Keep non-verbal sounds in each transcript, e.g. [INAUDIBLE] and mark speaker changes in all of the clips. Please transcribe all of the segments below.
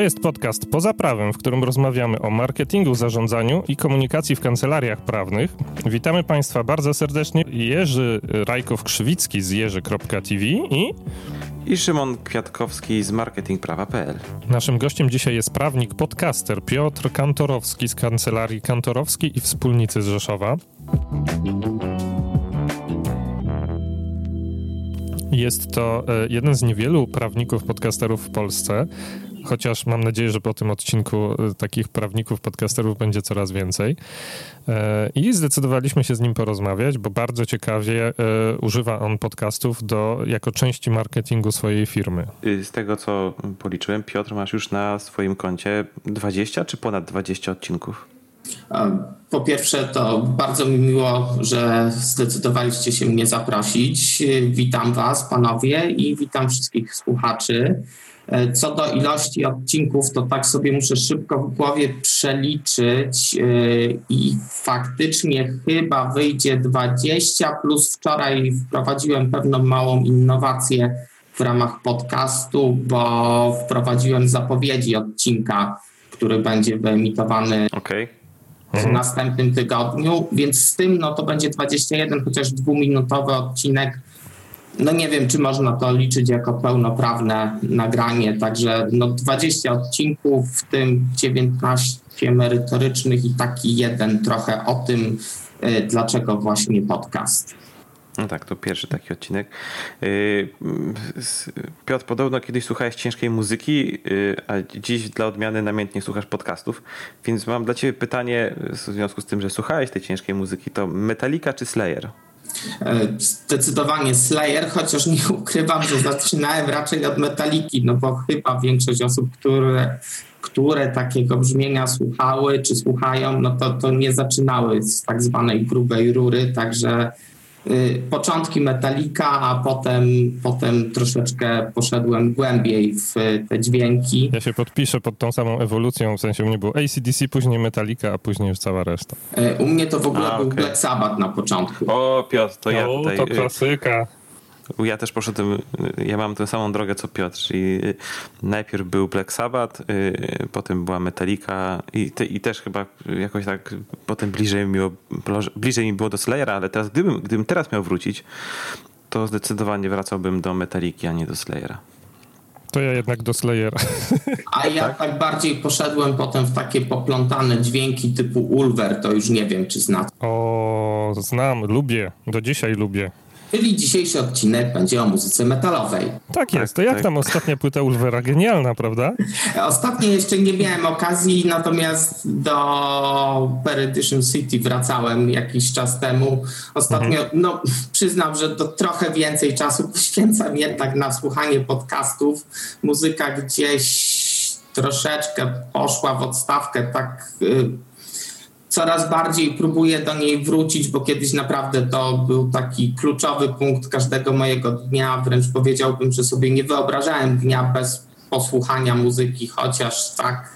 Speaker 1: To jest podcast Poza Prawem, w którym rozmawiamy o marketingu, zarządzaniu i komunikacji w kancelariach prawnych. Witamy Państwa bardzo serdecznie. Jerzy Rajkow-Krzywicki z jerzy.tv i...
Speaker 2: I Szymon Kwiatkowski z marketingprawa.pl.
Speaker 1: Naszym gościem dzisiaj jest prawnik, podcaster Piotr Kantorowski z kancelarii Kantorowski i Wspólnicy z Rzeszowa. Jest to e, jeden z niewielu prawników, podcasterów w Polsce, chociaż mam nadzieję, że po tym odcinku e, takich prawników, podcasterów będzie coraz więcej. E, I zdecydowaliśmy się z nim porozmawiać, bo bardzo ciekawie używa on podcastów do, jako części marketingu swojej firmy.
Speaker 2: Y, z tego, co policzyłem, Piotr, masz już na swoim koncie 20 czy ponad 20 odcinków?
Speaker 3: Po pierwsze, to bardzo mi miło, że zdecydowaliście się mnie zaprosić. Witam Was, panowie, i witam wszystkich słuchaczy. Co do ilości odcinków, to tak sobie muszę szybko w głowie przeliczyć i faktycznie chyba wyjdzie 20, plus wczoraj wprowadziłem pewną małą innowację w ramach podcastu, bo wprowadziłem zapowiedzi odcinka, który będzie wyemitowany
Speaker 2: okay
Speaker 3: w mhm. następnym tygodniu, więc z tym no to będzie 21, chociaż dwuminutowy odcinek. No nie wiem, czy można to liczyć jako pełnoprawne nagranie, także no 20 odcinków, w tym 19 merytorycznych i taki jeden trochę o tym, y, dlaczego właśnie podcast.
Speaker 2: No tak, to pierwszy taki odcinek. Y, Piotr, podobno kiedyś słuchałeś ciężkiej muzyki, y, a dziś dla odmiany namiętnie słuchasz podcastów, więc mam dla ciebie pytanie w związku z tym, że słuchałeś tej ciężkiej muzyki, to Metallica czy Slayer?
Speaker 3: Zdecydowanie Slayer, chociaż nie ukrywam, że zaczynałem raczej od Metaliki, no bo chyba większość osób, które, które takiego brzmienia słuchały czy słuchają, no to, to nie zaczynały z tak zwanej grubej rury, także początki Metallica, a potem, potem troszeczkę poszedłem głębiej w te dźwięki.
Speaker 1: Ja się podpiszę pod tą samą ewolucją, w sensie u mnie było ACDC, później Metallica, a później już cała reszta.
Speaker 3: Y, u mnie to w ogóle a, był okay. Black Sabbath na początku.
Speaker 2: O Piotr, to ja
Speaker 1: tutaj... to klasyka.
Speaker 2: Ja też poszedłem, ja mam tę samą drogę co Piotr, czyli najpierw był Black Sabbath, y, potem była Metallica i, te, i też chyba jakoś tak potem bliżej mi, było, bliżej mi było do Slayera, ale teraz gdybym, gdybym teraz miał wrócić, to zdecydowanie wracałbym do Metalliki, a nie do Slayera.
Speaker 1: To ja jednak do Slayera.
Speaker 3: A ja tak? tak bardziej poszedłem potem w takie poplątane dźwięki typu Ulver, to już nie wiem, czy znasz.
Speaker 1: O, znam, lubię, do dzisiaj lubię.
Speaker 3: Czyli dzisiejszy odcinek będzie o muzyce metalowej.
Speaker 1: Tak jest. To jak tak. tam ostatnia płyta Ulvera? Genialna, prawda? [LAUGHS]
Speaker 3: Ostatnio jeszcze nie miałem okazji, natomiast do Perdition City wracałem jakiś czas temu. Ostatnio, mhm. no przyznam, że to trochę więcej czasu [LAUGHS] poświęcam jednak na słuchanie podcastów. Muzyka gdzieś troszeczkę poszła w odstawkę tak... Yy, coraz bardziej próbuję do niej wrócić, bo kiedyś naprawdę to był taki kluczowy punkt każdego mojego dnia. Wręcz powiedziałbym, że sobie nie wyobrażałem dnia bez posłuchania muzyki, chociaż tak.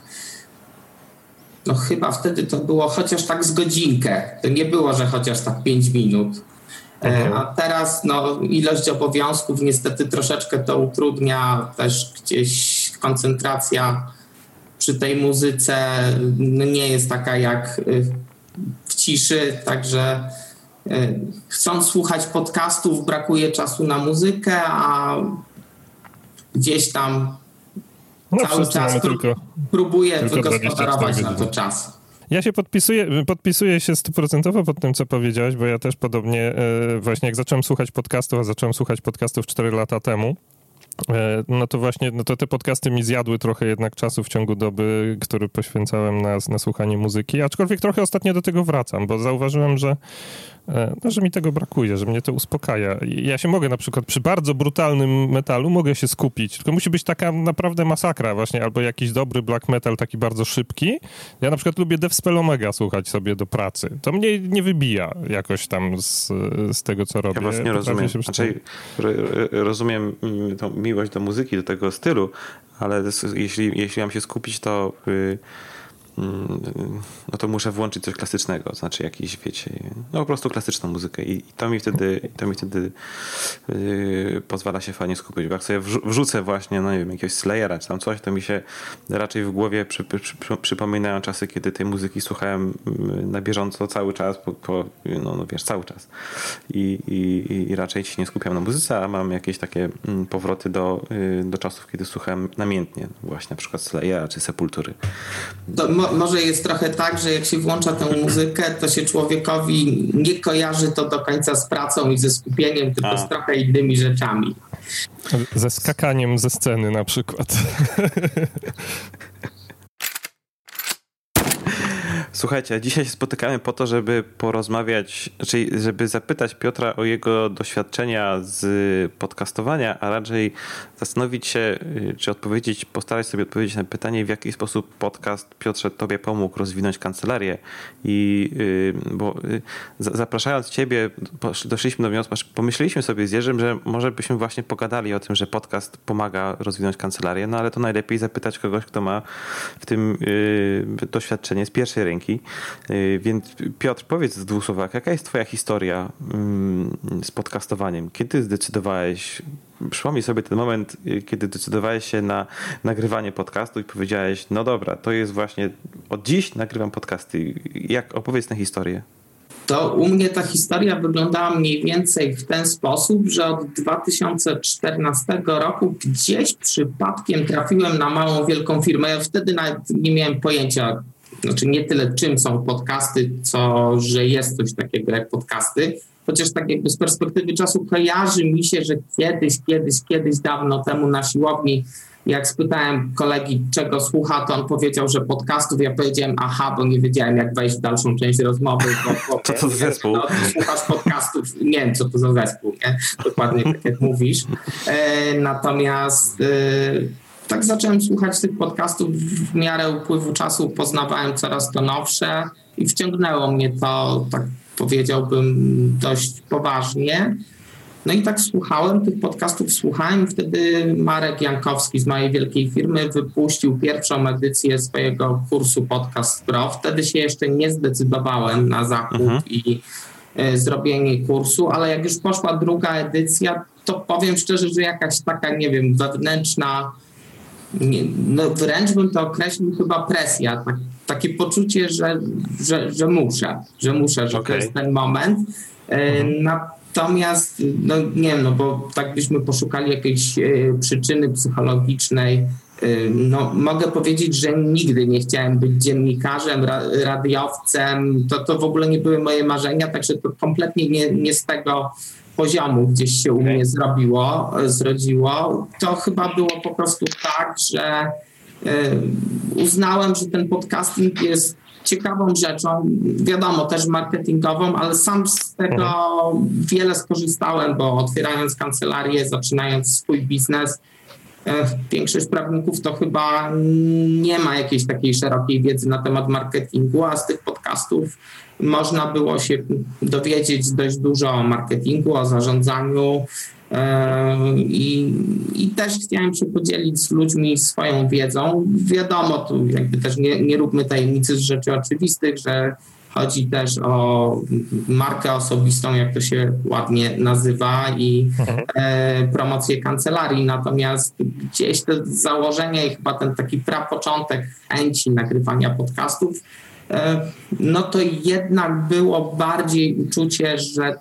Speaker 3: No chyba wtedy to było chociaż tak z godzinkę. To nie było, że chociaż tak 5 minut. E, mhm. A teraz no, ilość obowiązków niestety troszeczkę to utrudnia, też gdzieś koncentracja przy tej muzyce no, nie jest taka jak y, w ciszy, także y, chcąc słuchać podcastów, brakuje czasu na muzykę, a gdzieś tam no, cały czas tylko, próbuję tylko wygospodarować na to czas.
Speaker 1: Ja się podpisuję, podpisuję się stuprocentowo pod tym, co powiedziałeś, bo ja też podobnie e, właśnie jak zacząłem słuchać podcastów, a zacząłem słuchać podcastów 4 lata temu, no to właśnie, no to te podcasty mi zjadły trochę jednak czasu w ciągu doby, który poświęcałem na, na słuchanie muzyki, aczkolwiek trochę ostatnio do tego wracam, bo zauważyłem, że E, no, że mi tego brakuje, że mnie to uspokaja. Ja się mogę na przykład przy bardzo brutalnym metalu mogę się skupić, tylko musi być taka naprawdę masakra właśnie, albo jakiś dobry black metal, taki bardzo szybki. Ja na przykład lubię Deathspell Omega słuchać sobie do pracy. To mnie nie wybija jakoś tam z, z tego, co robię.
Speaker 2: Ja was nie rozumiem. Znaczy, rozumiem mm, tą miłość do muzyki, do tego stylu, ale jeśli, jeśli mam się skupić, to... Yy no to muszę włączyć coś klasycznego, znaczy jakiś, wiecie, no po prostu klasyczną muzykę i to mi wtedy, to mi wtedy yy, pozwala się fajnie skupić, bo jak sobie wrzucę właśnie, no nie wiem, jakiegoś Slayera czy tam coś, to mi się raczej w głowie przy, przy, przy, przypominają czasy, kiedy tej muzyki słuchałem mm, na bieżąco cały czas, po, po no, no, wiesz, cały czas I, i, i raczej się nie skupiam na muzyce, a mam jakieś takie mm, powroty do, yy, do czasów, kiedy słuchałem namiętnie, właśnie na przykład Slayera czy Sepultury.
Speaker 3: Mo może jest trochę tak, że jak się włącza tę muzykę, to się człowiekowi nie kojarzy to do końca z pracą i ze skupieniem, tylko A. z trochę innymi rzeczami.
Speaker 1: Ze skakaniem ze sceny na przykład. [LAUGHS]
Speaker 2: Słuchajcie, dzisiaj się spotykamy po to, żeby porozmawiać, czyli żeby zapytać Piotra o jego doświadczenia z podcastowania, a raczej zastanowić się, y, czy odpowiedzieć, postarać sobie odpowiedzieć na pytanie, w jaki sposób podcast Piotrze Tobie pomógł rozwinąć kancelarię. I y, bo y, zapraszając Ciebie, doszliśmy do wniosku, pomyśleliśmy sobie z Jerzym, że może byśmy właśnie pogadali o tym, że podcast pomaga rozwinąć kancelarię, no ale to najlepiej zapytać kogoś, kto ma w tym doświadczenie z pierwszej ręki. Y, więc Piotr, powiedz w dwóch słowach, jaka jest twoja historia mm, z podcastowaniem? Kiedy zdecydowałeś, przypomnij sobie ten moment, y, kiedy decydowałeś się na nagrywanie podcastu i powiedziałeś, no dobra, to jest właśnie, od dziś nagrywam podcasty. Jak opowiedz tę historię?
Speaker 3: to u mnie ta historia wyglądała mniej więcej w ten sposób, że od 2014 roku gdzieś przypadkiem trafiłem na małą, wielką firmę. Ja wtedy nawet nie miałem pojęcia, znaczy nie tyle czym są podcasty, co że jest coś takiego jak podcasty. Chociaż tak jakby z perspektywy czasu kojarzy mi się, że kiedyś, kiedyś, kiedyś dawno temu na siłowni, jak spytałem kolegi, czego słucha, to on powiedział, że podcastów. Ja powiedziałem, aha, bo nie wiedziałem, jak wejść w dalszą część rozmowy. Bo,
Speaker 2: bo, co to za zespół? No,
Speaker 3: słuchasz podcastów, nie wiem, co to za zespół, nie? Dokładnie tak jak mówisz. E, natomiast e, tak zacząłem słuchać tych podcastów w miarę upływu czasu, poznawałem coraz to nowsze i wciągnęło mnie to, tak powiedziałbym, dość poważnie. No i tak słuchałem tych podcastów, słuchałem. Wtedy Marek Jankowski z mojej wielkiej firmy wypuścił pierwszą edycję swojego kursu Podcast Pro. Wtedy się jeszcze nie zdecydowałem na zakup mhm. i y, zrobienie kursu, ale jak już poszła druga edycja, to powiem szczerze, że jakaś taka, nie wiem, wewnętrzna nie, no wręcz bym to określił chyba presja, tak, takie poczucie, że, że, że muszę, że muszę, że okay. to jest ten moment. E, mhm. Natomiast, no nie wiem, no bo tak byśmy poszukali jakiejś e, przyczyny psychologicznej, e, no, mogę powiedzieć, że nigdy nie chciałem być dziennikarzem, radiowcem. To, to w ogóle nie były moje marzenia, także to kompletnie nie, nie z tego poziomu gdzieś się u mnie zrobiło, zrodziło, to chyba było po prostu tak, że y, uznałem, że ten podcasting jest ciekawą rzeczą, wiadomo, też marketingową, ale sam z tego mhm. wiele skorzystałem, bo otwierając kancelarię, zaczynając swój biznes, większość prawników to chyba nie ma jakiejś takiej szerokiej wiedzy na temat marketingu, a z tych podcastów można było się dowiedzieć dość dużo o marketingu, o zarządzaniu. E, I, I też chciałem się podzielić z ludźmi swoją wiedzą. Wiadomo, tu jakby też nie, nie róbmy tajemnicy z rzeczy oczywistych, że chodzi też o markę osobistą, jak to się ładnie nazywa, i mhm. e, promocję kancelarii. Natomiast gdzieś te założenia i chyba ten taki prapoczątek chęci nagrywania podcastów E, no to jednak było bardziej uczucie, że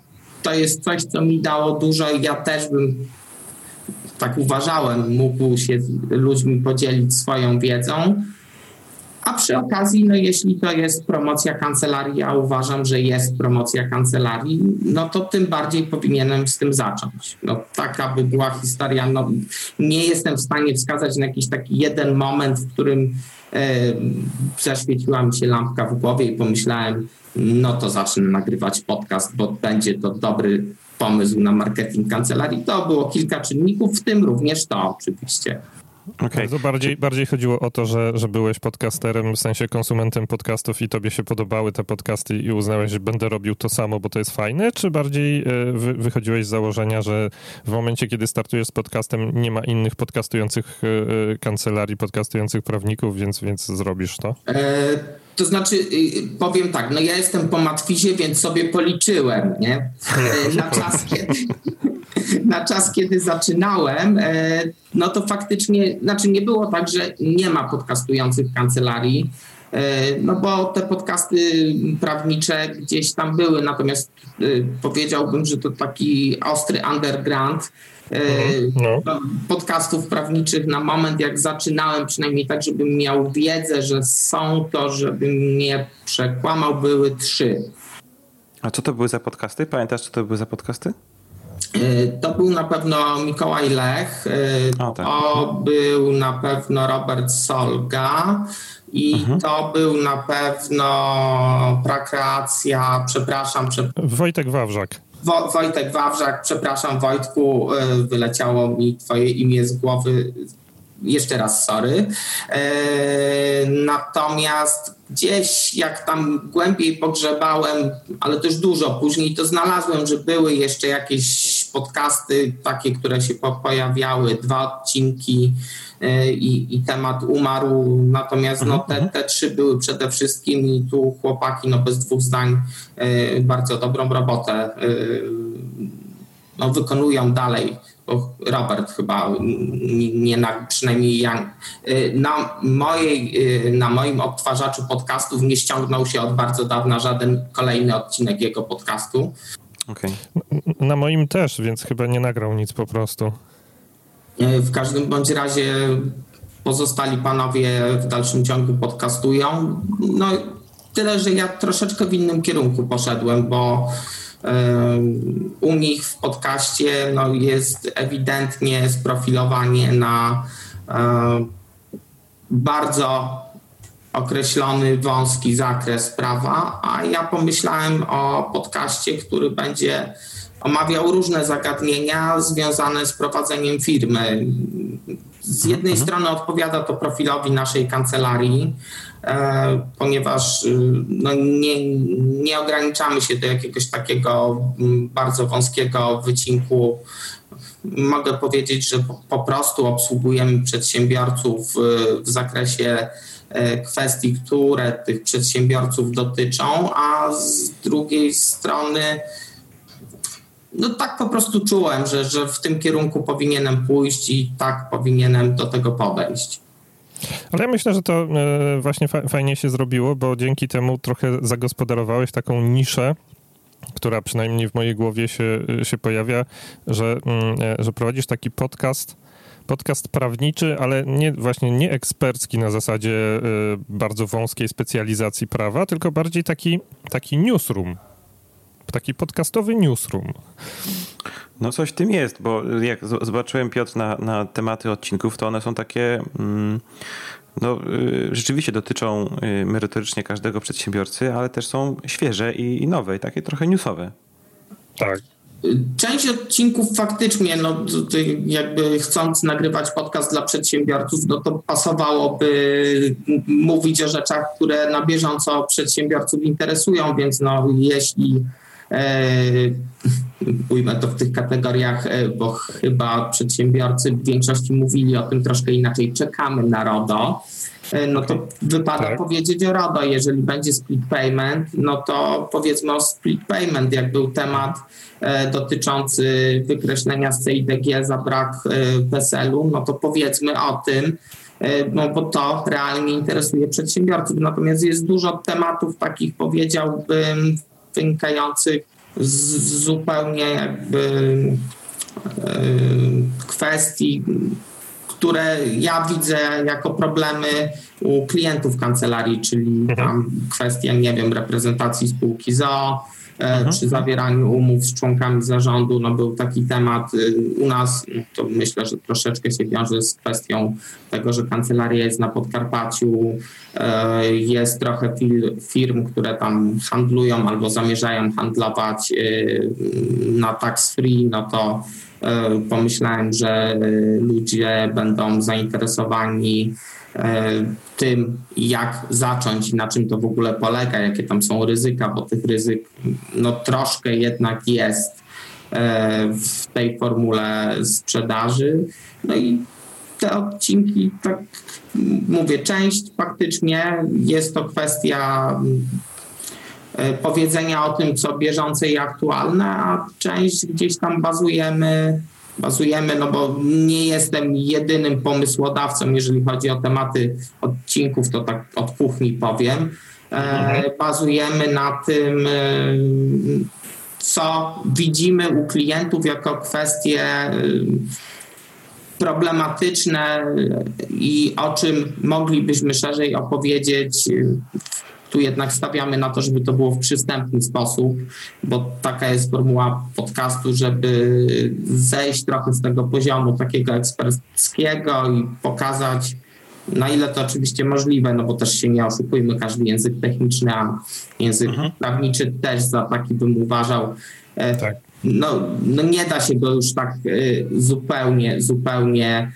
Speaker 3: to jest coś, co mi dało dużo i ja też bym, tak uważałem, mógł się z ludźmi podzielić swoją wiedzą. A przy okazji, no jeśli to jest promocja kancelarii, ja uważam, że jest promocja kancelarii, no to tym bardziej powinienem z tym zacząć. No taka by była historia. No, nie jestem w stanie wskazać na jakiś taki jeden moment, w którym zaświeciła mi się lampka w głowie i pomyślałem, no to zacznę nagrywać podcast, bo będzie to dobry pomysł na marketing kancelarii. To było kilka czynników, w tym również to oczywiście.
Speaker 1: Okay. To bardziej, bardziej chodziło o to, że, że byłeś podcasterem, w sensie konsumentem podcastów i tobie się podobały te podcasty i uznałeś, że będę robił to samo, bo to jest fajne, czy bardziej e, wy, wychodziłeś z założenia, że w momencie, kiedy startujesz z podcastem, nie ma innych podcastujących e, kancelarii, podcastujących prawników, więc, więc zrobisz to?
Speaker 3: E to znaczy, y, powiem tak, no ja jestem po matwizie, więc sobie policzyłem, nie? E, na czas, kiedy, na czas, kiedy zaczynałem, e, no to faktycznie, znaczy nie było tak, że nie ma podcastujących kancelarii, e, no bo te podcasty prawnicze gdzieś tam były, natomiast powiedziałbym, że to taki ostry underground, Mhm. no. no. podcastów prawniczych na moment, jak zaczynałem, przynajmniej tak, żebym miał wiedzę, że są to, żebym nie przekłamał, były trzy.
Speaker 2: A co to były za podcasty? Pamiętasz, co to były za podcasty?
Speaker 3: E, to był na pewno Mikołaj Lech, e, o, tak. to był na pewno Robert Solga i mhm. to był na pewno Prakreacja, przepraszam.
Speaker 1: Wojtek Wawrzak.
Speaker 3: Wo Wojtek Wawrzak, przepraszam Wojtku, e, wyleciało mi twoje imię z głowy. Jeszcze raz sorry. E, natomiast gdzieś jak tam głębiej pogrzebałem, ale też dużo później, to znalazłem, że były jeszcze jakieś podcasty takie, które się pojawiały, dwa odcinki E, i, i temat umarł. Natomiast no, te, mhm. te trzy były przede wszystkim i tu chłopaki no, bez dwóch zdań e, bardzo dobrą robotę no, wykonują dalej. Robert chyba nie na, przynajmniej ja, na, mojej, na moim odtwarzaczu podcastów nie ściągnął się od bardzo dawna żaden kolejny odcinek jego podcastu.
Speaker 1: Okay. Na moim też, więc chyba nie nagrał nic po prostu.
Speaker 3: E, w każdym bądź razie pozostali panowie w dalszym ciągu podcastują. No tyle, że ja troszeczkę w innym kierunku poszedłem, bo u nich w podcaście no, jest ewidentnie sprofilowanie na bardzo określony, wąski zakres prawa, a ja pomyślałem o podcaście, który będzie omawiał różne zagadnienia związane z prowadzeniem firmy. Z jednej mhm. strony odpowiada to profilowi naszej kancelarii, e, ponieważ y, no, nie, nie ograniczamy się do jakiegoś takiego mm, bardzo wąskiego wycinku. Mogę powiedzieć, że po, prostu obsługujemy przedsiębiorców w zakresie e, kwestii, które tych przedsiębiorców dotyczą, a z drugiej strony no tak po prostu czułem, że, że w tym kierunku powinienem pójść i tak powinienem do tego podejść.
Speaker 1: Ale ja myślę, że to e, właśnie fajnie się zrobiło, bo dzięki temu trochę zagospodarowałeś taką niszę, która przynajmniej w mojej głowie się, się pojawia, że, mm, e, że prowadzisz taki podcast, podcast prawniczy, ale nie, właśnie nie ekspercki na zasadzie e, bardzo wąskiej specjalizacji prawa, tylko bardziej taki, taki newsroom, taki podcastowy newsroom.
Speaker 2: No coś w tym jest, bo jak zobaczyłem Piotr na, na tematy odcinków, to one są takie... Mm, no, y, rzeczywiście dotyczą y, merytorycznie każdego przedsiębiorcy, ale też są świeże i, i nowe, i takie trochę newsowe.
Speaker 1: Tak.
Speaker 3: Część odcinków faktycznie, no jakby chcąc nagrywać podcast dla przedsiębiorców, no to pasowałoby mówić o rzeczach, które na bieżąco przedsiębiorców interesują, więc no jeśli ujmę to w tych kategoriach, e, bo chyba przedsiębiorcy w większości mówili o tym troszkę inaczej, czekamy na RODO, e, no to wypada tak. powiedzieć o RODO. Jeżeli będzie split payment, no to powiedzmy o split payment, jak był temat dotyczący wykreślenia z CIDG za brak PESEL-u, no to powiedzmy o tym, no bo to realnie interesuje przedsiębiorców. Natomiast jest dużo tematów takich, powiedziałbym, wynikających z zupełnie jakby e, kwestii, które ja widzę jako problemy u klientów kancelarii, czyli mhm. tam kwestia, nie wiem, reprezentacji spółki ZO, E, mhm. przy zawieraniu umów z członkami zarządu. No był taki temat y, u nas, to myślę, że troszeczkę się wiąże z kwestią tego, że kancelaria jest na Podkarpaciu, e, jest trochę firm, które tam handlują albo zamierzają handlować y, na tax free, no to pomyślałem, że ludzie będą zainteresowani tym, jak zacząć, na czym to w ogóle polega, jakie tam są ryzyka, bo tych ryzyk no troszkę jednak jest w tej formule sprzedaży. No i te odcinki, tak mówię, część faktycznie jest to kwestia e, powiedzenia o tym, co bieżące i aktualne, a część gdzieś tam bazujemy, bazujemy, no bo nie jestem jedynym pomysłodawcą, jeżeli chodzi o tematy odcinków, to tak od kuchni powiem. E, mhm. Bazujemy na tym, e, co widzimy u klientów jako kwestie problematyczne i o czym moglibyśmy szerzej opowiedzieć. Tu jednak stawiamy na to, żeby to było w przystępny sposób, bo taka jest formuła podcastu, żeby zejść trochę z tego poziomu takiego eksperckiego i pokazać, na ile to oczywiście możliwe, no bo też się nie oszukujmy, każdy język techniczny, a język mhm. prawniczy też za taki bym uważał. E, tak no, no nie da się go już tak y, zupełnie, zupełnie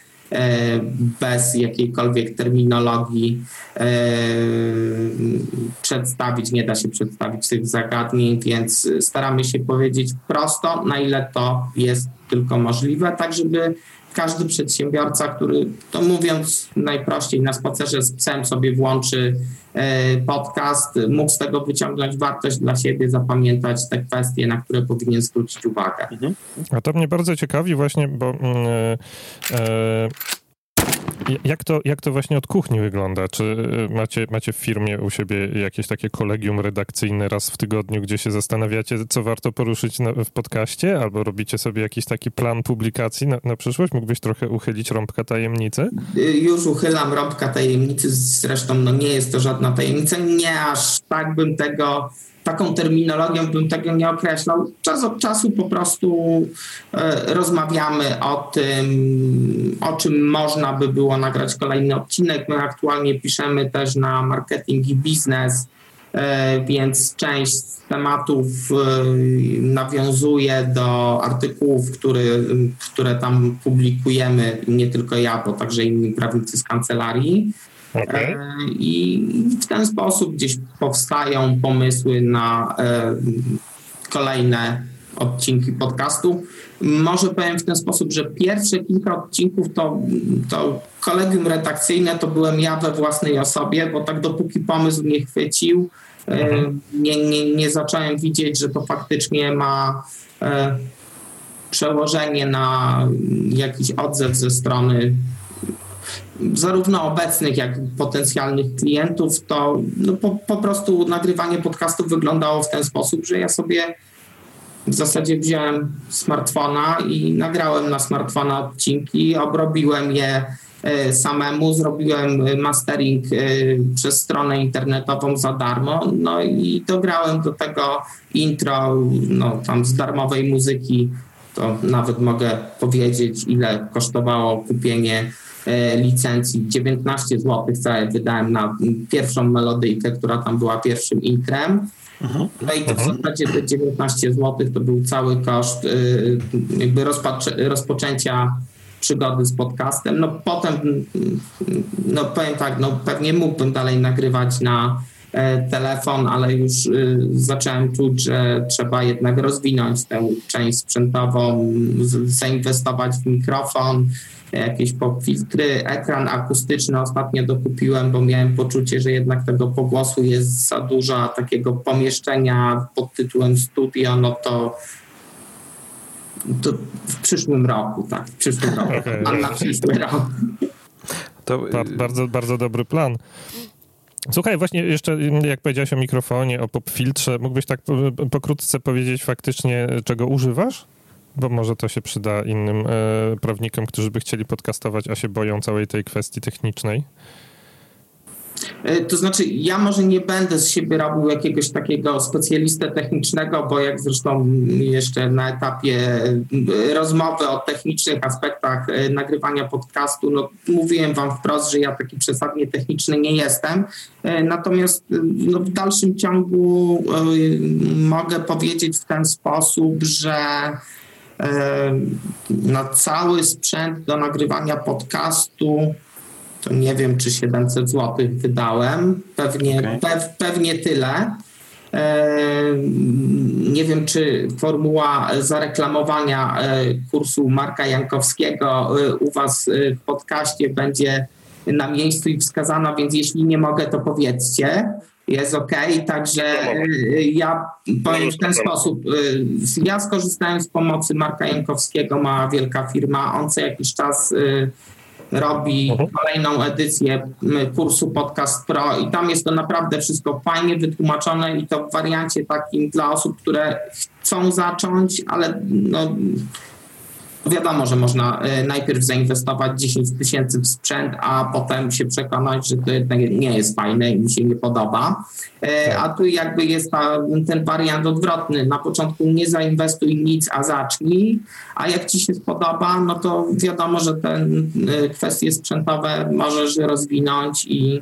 Speaker 3: bez jakiejkolwiek terminologii y, przedstawić, nie da się przedstawić tych zagadnień, więc staramy się powiedzieć prosto, na ile to jest tylko możliwe, tak żeby każdy przedsiębiorca, który, to mówiąc najprościej, na spacerze z psem sobie włączy e, podcast, mógł z tego wyciągnąć wartość dla siebie, zapamiętać te kwestie, na które powinien zwrócić uwagę. Mhm.
Speaker 1: A to mnie bardzo ciekawi właśnie, bo yy, yy jak to, jak to właśnie od kuchni wygląda? Czy y, macie, macie w firmie u siebie jakieś takie kolegium redakcyjne raz w tygodniu, gdzie się zastanawiacie, co warto poruszyć na, w podcaście? Albo robicie sobie jakiś taki plan publikacji na, na przyszłość? Mógłbyś trochę uchylić rąbka tajemnicy?
Speaker 3: Y, już uchylam rąbka tajemnicy, zresztą no nie jest to żadna tajemnica. Nie aż tak bym tego taką terminologią bym tego nie określał. Czas od czasu po prostu e, rozmawiamy o tym, o czym można by było nagrać kolejny odcinek. My aktualnie piszemy też na marketing i biznes, e, więc część z tematów e, nawiązuje do artykułów, które, które tam publikujemy, nie tylko ja, bo także inni prawnicy z kancelarii. Okay. E, I w ten sposób gdzieś powstają pomysły na e, kolejne odcinki podcastu. Może powiem w ten sposób, że pierwsze kilka odcinków to, to kolegium redakcyjne to byłem ja we własnej osobie, bo tak dopóki pomysł nie chwycił, e, mhm. nie, nie, nie zacząłem widzieć, że to faktycznie ma przełożenie na jakiś odzew ze strony zarówno obecnych, jak i potencjalnych klientów, to no po, po prostu nagrywanie podcastów wyglądało w ten sposób, że ja sobie w zasadzie wziąłem smartfona i nagrałem na smartfona odcinki, obrobiłem je e, samemu, zrobiłem mastering e, przez stronę internetową za darmo, no i dograłem do tego intro, no tam z darmowej muzyki, to nawet mogę powiedzieć, ile kosztowało kupienie E, licencji 19 zł całe wydałem na pierwszą melodyjkę, która tam była pierwszym intrem. Mhm. No i to w mhm. zasadzie te 19 zł to był cały koszt y, jakby rozpoczęcia przygody z podcastem. No potem, no powiem tak, no pewnie mógłbym dalej nagrywać na e, telefon, ale już y, zacząłem czuć, że trzeba jednak rozwinąć tę część sprzętową, zainwestować w mikrofon, jakieś filtry, ekran akustyczny ostatnio dokupiłem, bo miałem poczucie, że jednak tego pogłosu jest za dużo, a takiego pomieszczenia pod tytułem studio, no to to w przyszłym roku, tak, w przyszłym roku, okay. plan na przyszły rok.
Speaker 1: To... Bardzo, bardzo dobry plan. Słuchaj, właśnie jeszcze jak powiedziałeś o mikrofonie, o popfiltrze, mógłbyś tak pokrótce powiedzieć faktycznie, czego używasz? Bo może to się przyda innym e, prawnikom, którzy by chcieli podcastować, a się boją całej tej kwestii technicznej.
Speaker 3: E, to znaczy, ja może nie będę z siebie robił jakiegoś takiego specjalistę technicznego, bo jak zresztą jeszcze na etapie e, rozmowy o technicznych aspektach e, nagrywania podcastu, no, mówiłem wam wprost, że ja taki przesadnie techniczny nie jestem. Natomiast no, w dalszym ciągu mogę powiedzieć w ten sposób, że Na cały sprzęt do nagrywania podcastu to nie wiem, czy 700 zł wydałem. Pewnie, okay. pe, pewnie tyle. Nie wiem, czy formuła zareklamowania kursu Marka Jankowskiego u Was w podcaście będzie na miejscu i wskazana, więc jeśli nie mogę, to powiedzcie. Jest ok, także ja powiem w ten sposób. Ja skorzystałem z pomocy Marka Jankowskiego, ma wielka firma. On co jakiś czas robi mhm. kolejną edycję kursu Podcast Pro i tam jest to naprawdę wszystko fajnie wytłumaczone i to w wariancie takim dla osób, które chcą zacząć, ale no, wiadomo, że można e, najpierw zainwestować 10 tysięcy w sprzęt, a potem się przekonać, że to jednak nie jest fajne i mi się nie podoba. E, tak. A tu jakby jest ta, ten wariant odwrotny. Na początku nie zainwestuj nic, a zacznij, a jak ci się spodoba, no to wiadomo, że te e, kwestie sprzętowe możesz rozwinąć i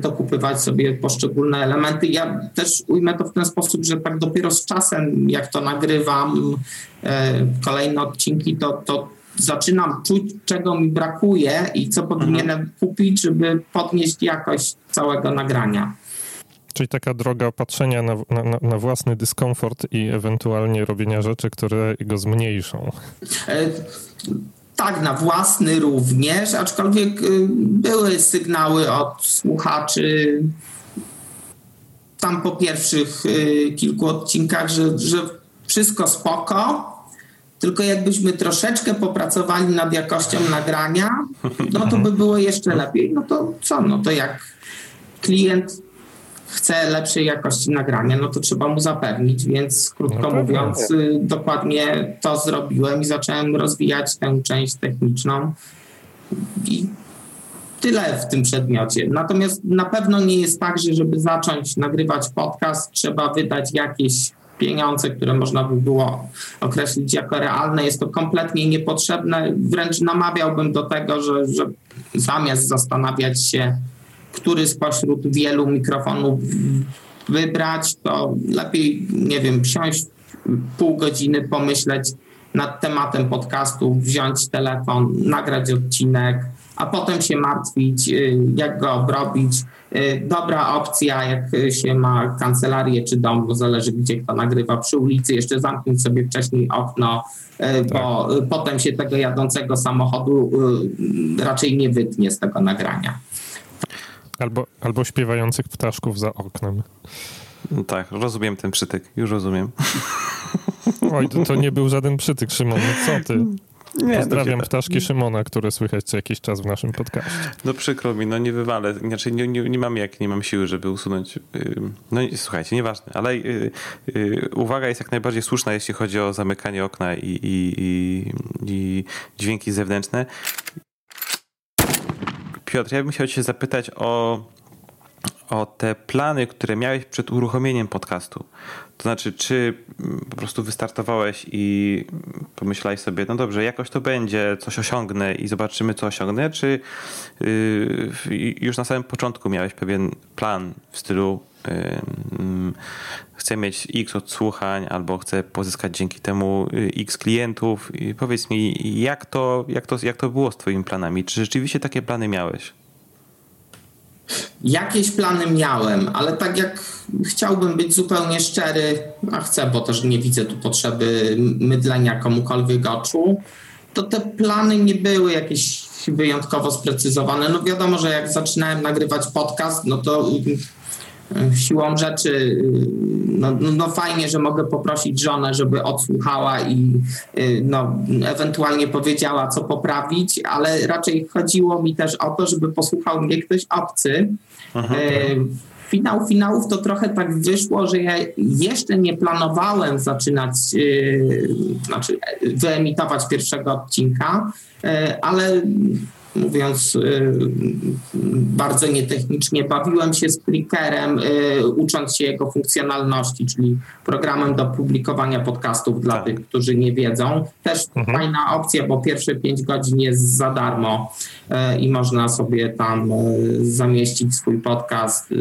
Speaker 3: dokupywać sobie poszczególne elementy. Ja też ujmę to w ten sposób, że tak dopiero z czasem, jak to nagrywam, kolejne odcinki, to, to zaczynam czuć, czego mi brakuje i co powinienem mhm. kupić, żeby podnieść jakość całego nagrania.
Speaker 1: Czyli taka droga patrzenia na, na, na, własny dyskomfort i ewentualnie robienia rzeczy, które go zmniejszą.
Speaker 3: Tak, na własny również, aczkolwiek y, były sygnały od słuchaczy tam po pierwszych y, kilku odcinkach, że, że wszystko spoko, tylko jakbyśmy troszeczkę popracowali nad jakością [LAUGHS] nagrania, no to by było jeszcze lepiej. No to co? No to jak klient chce lepszej jakości nagrania, no to trzeba mu zapewnić, więc krótko no mówiąc, y, dokładnie to zrobiłem i zacząłem rozwijać tę część techniczną i tyle w tym przedmiocie. Natomiast na pewno nie jest tak, że żeby zacząć nagrywać podcast, trzeba wydać jakieś pieniądze, które można by było określić jako realne. Jest to kompletnie niepotrzebne. Wręcz namawiałbym do tego, że, że zamiast zastanawiać się, który spośród wielu mikrofonów wybrać, to lepiej, nie wiem, wsiąść pół godziny, pomyśleć nad tematem podcastu, wziąć telefon, nagrać odcinek, a potem się martwić, y, jak go obrobić. Y, dobra opcja, jak się ma kancelarię czy dom, bo zależy gdzie kto nagrywa przy ulicy, jeszcze zamknąć sobie wcześniej okno, y, bo tak. potem się tego jadącego samochodu raczej nie wytnie z tego nagrania.
Speaker 1: Albo, albo śpiewających ptaszków za oknem.
Speaker 2: No tak, rozumiem ten przytyk, już rozumiem. [LAUGHS]
Speaker 1: Oj, to, to nie był żaden przytyk, Szymon, no co ty? Nie, Pozdrawiam no, ptaszki Szymona, które słychać co jakiś czas w naszym podcaście.
Speaker 2: No przykro mi, no nie wywalę. Znaczy nie, nie, nie mam jak, nie mam siły, żeby usunąć. No słuchajcie, nieważne, ale y, y, uwaga jest jak najbardziej słuszna, jeśli chodzi o zamykanie okna i, i, i, i dźwięki zewnętrzne. Piotr, ja bym chciał cię zapytać o o te plany, które miałeś przed uruchomieniem podcastu. To znaczy, czy po prostu wystartowałeś i pomyślałeś sobie, no dobrze, jakoś to będzie, coś osiągnę i zobaczymy, co osiągnę, czy yy, już na samym początku miałeś pewien plan w stylu chcę mieć x odsłuchań albo chcę pozyskać dzięki temu y, x klientów i powiedz mi, jak to, jak to, jak to było z twoimi planami? Czy rzeczywiście takie plany miałeś?
Speaker 3: Jakieś plany miałem, ale tak jak chciałbym być zupełnie szczery, a chcę, bo też nie widzę tu potrzeby mydlenia komukolwiek oczu, to te plany nie były jakieś wyjątkowo sprecyzowane. No wiadomo, że jak zaczynałem nagrywać podcast, no to siłą rzeczy y, no, no, no, fajnie, że mogę poprosić żonę, żeby odsłuchała i y, no, ewentualnie powiedziała, co poprawić, ale raczej chodziło mi też o to, żeby posłuchał mnie ktoś obcy. Aha, y, finał finałów to trochę tak wyszło, że ja jeszcze nie planowałem zaczynać, yy, znaczy wyemitować pierwszego odcinka, yy, ale mówiąc y, bardzo nietechnicznie, bawiłem się z Clickerem, y, ucząc się jego funkcjonalności, czyli programem do publikowania podcastów dla tak. tych, którzy nie wiedzą. Też mhm. fajna opcja, bo pierwsze 5 godzin jest za darmo y, i można sobie tam zamieścić swój podcast,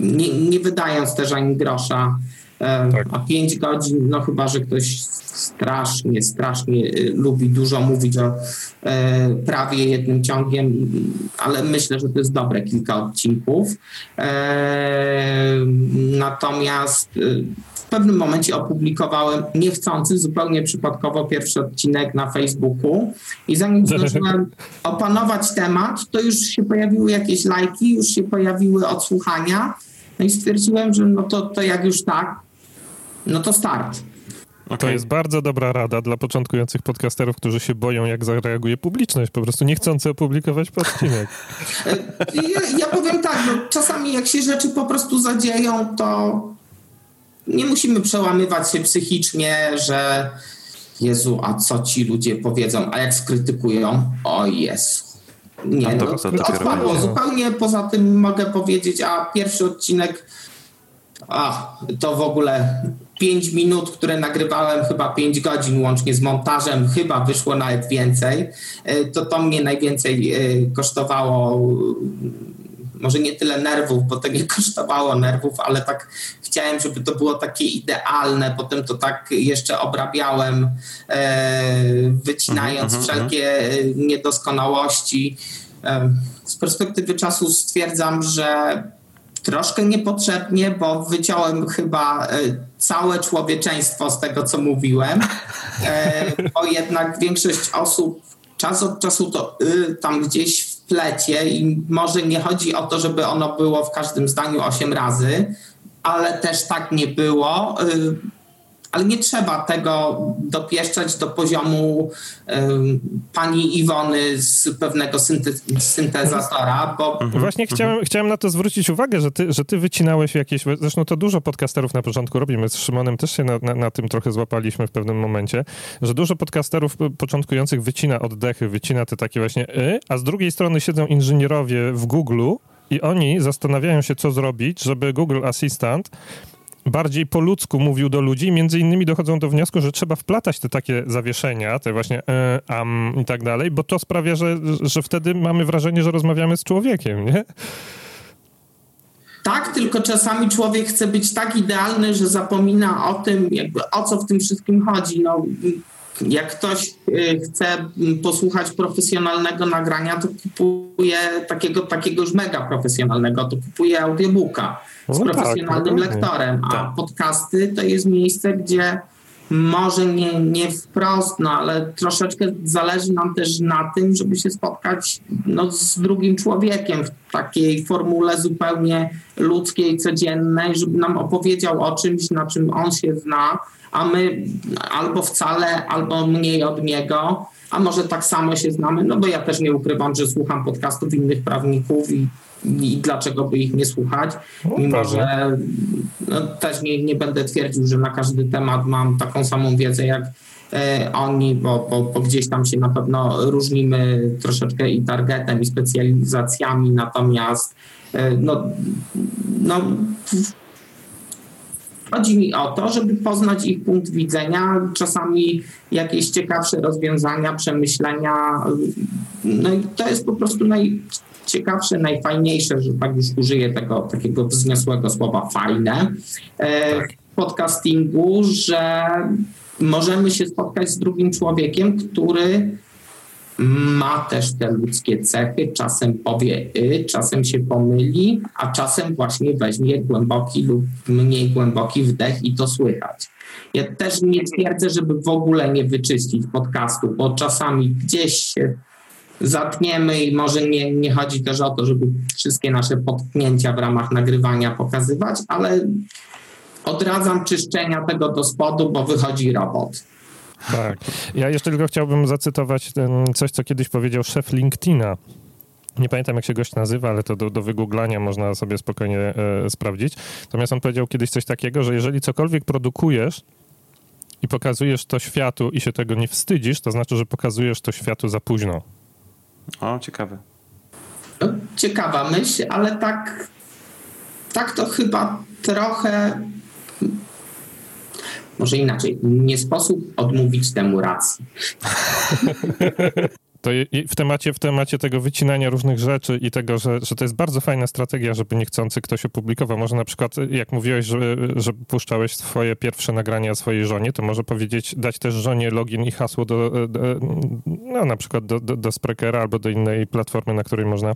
Speaker 3: nie, nie wydając też ani grosza. E, tak. A 5 godzin, no chyba, że ktoś strasznie, strasznie y, lubi dużo mówić o e, prawie jednym ciągiem, ale myślę, że to jest dobre kilka odcinków. E, natomiast y, w pewnym momencie opublikowałem niechcący, zupełnie przypadkowo pierwszy odcinek na Facebooku i zanim [LAUGHS] zdążyłem opanować temat, to już się pojawiły jakieś lajki, już się pojawiły odsłuchania. No i stwierdziłem, że no to, to jak już tak, no to start.
Speaker 1: Okay. To jest bardzo dobra rada dla początkujących podcasterów, którzy się boją, jak zareaguje publiczność. Po prostu niechcący opublikować odcinek. [LAUGHS]
Speaker 3: ja, ja powiem tak, no, czasami jak się rzeczy po prostu zadzieją, to nie musimy przełamywać się psychicznie, że Jezu, a co ci ludzie powiedzą, a jak skrytykują, o Jezu. Nie, no, to, to odpadło. Zupełnie poza tym mogę powiedzieć, a pierwszy odcinek a, to w ogóle 5 minut, które nagrywałem, chyba 5 godzin łącznie z montażem, chyba wyszło nawet więcej. E, to to mnie najwięcej e, kosztowało może nie tyle nerwów, bo to nie [LAUGHS] kosztowało nerwów, ale tak chciałem, żeby to było takie idealne. Potem to tak jeszcze obrabiałem, e, wycinając uh -huh, wszelkie uh -huh. niedoskonałości. Z perspektywy czasu stwierdzam, że troszkę niepotrzebnie, bo wyciąłem chyba całe człowieczeństwo z tego, co mówiłem, e, bo jednak większość osób czas od czasu to y, tam gdzieś wplecie i może nie chodzi o to, żeby ono było w każdym zdaniu 8 razy, ale też tak nie było. Y, ale nie trzeba tego dopieszczać do poziomu um, pani Iwony z pewnego synte- syntezatora, bo...
Speaker 1: Mhm. Właśnie chciałem, chciałem na to zwrócić uwagę, że ty, że ty wycinałeś jakieś... Zresztą to dużo podcasterów na początku robimy. Z Szymonem też się na, na, na tym trochę złapaliśmy w pewnym momencie, że dużo podcasterów początkujących wycina oddechy, wycina te takie właśnie y, a z drugiej strony siedzą inżynierowie w Google i oni zastanawiają się, co zrobić, żeby Google Assistant bardziej po ludzku mówił do ludzi. Między innymi dochodzą do wniosku, że trzeba wplatać te takie zawieszenia, te właśnie e, am i tak dalej, bo to sprawia, że, że wtedy mamy wrażenie, że rozmawiamy z człowiekiem, nie?
Speaker 3: Tak, tylko czasami człowiek chce być tak idealny, że zapomina o tym, jakby o co w tym wszystkim chodzi. No, jak ktoś y, chce posłuchać profesjonalnego nagrania, to kupuje takiego, takiego już mega profesjonalnego, to kupuje audiobooka z no tak, profesjonalnym tak, lektorem, a tak. podcasty to jest miejsce, gdzie może nie, nie wprost, no ale troszeczkę zależy nam też na tym, żeby się spotkać no, z drugim człowiekiem w takiej formule zupełnie ludzkiej, codziennej, żeby nam opowiedział o czymś, na czym on się zna, a my albo wcale, albo mniej od niego, a może tak samo się znamy, no bo ja też nie ukrywam, że słucham podcastów innych prawników i i dlaczego by ich nie słuchać, no, mimo że no, też nie, nie będę twierdził, że na każdy temat mam taką samą wiedzę jak e, oni, bo, bo, bo, gdzieś tam się na pewno różnimy troszeczkę i targetem, i specjalizacjami, natomiast e, no, no, chodzi mi o to, żeby poznać ich punkt widzenia, czasami jakieś ciekawsze rozwiązania, przemyślenia. No i to jest po prostu naj, ciekawsze, najfajniejsze, że tak już użyję tego takiego wzniosłego słowa fajne e, w podcastingu, że możemy się spotkać z drugim człowiekiem, który ma też te ludzkie cechy, czasem powie y, czasem się pomyli, a czasem właśnie weźmie głęboki lub mniej głęboki wdech i to słychać. Ja też nie twierdzę, żeby w ogóle nie wyczyścić podcastu, bo czasami gdzieś się zatniemy i może nie, nie chodzi też o to, żeby wszystkie nasze potknięcia w ramach nagrywania pokazywać, ale odradzam czyszczenia tego do spodu, bo wychodzi robot.
Speaker 1: Tak. Ja jeszcze tylko chciałbym zacytować ten, coś, co kiedyś powiedział szef LinkedIna. Nie pamiętam, jak się gość nazywa, ale to do, do wygooglania można sobie spokojnie e, sprawdzić. Natomiast on powiedział kiedyś coś takiego, że jeżeli cokolwiek produkujesz i pokazujesz to światu i się tego nie wstydzisz, to znaczy, że pokazujesz to światu za późno.
Speaker 2: O, ciekawe.
Speaker 3: No, ciekawa myśl, ale tak, tak to chyba trochę. Może inaczej, nie sposób odmówić temu racji. [LAUGHS]
Speaker 1: To w temacie, w temacie tego wycinania różnych rzeczy i tego, że, że to jest bardzo fajna strategia, żeby niechcący ktoś opublikował. Może na przykład, jak mówiłeś, że, że puszczałeś swoje pierwsze nagrania swojej żonie, to może powiedzieć, dać też żonie login i hasło do, do no na przykład do, do, do Sprekera albo do innej platformy, na której można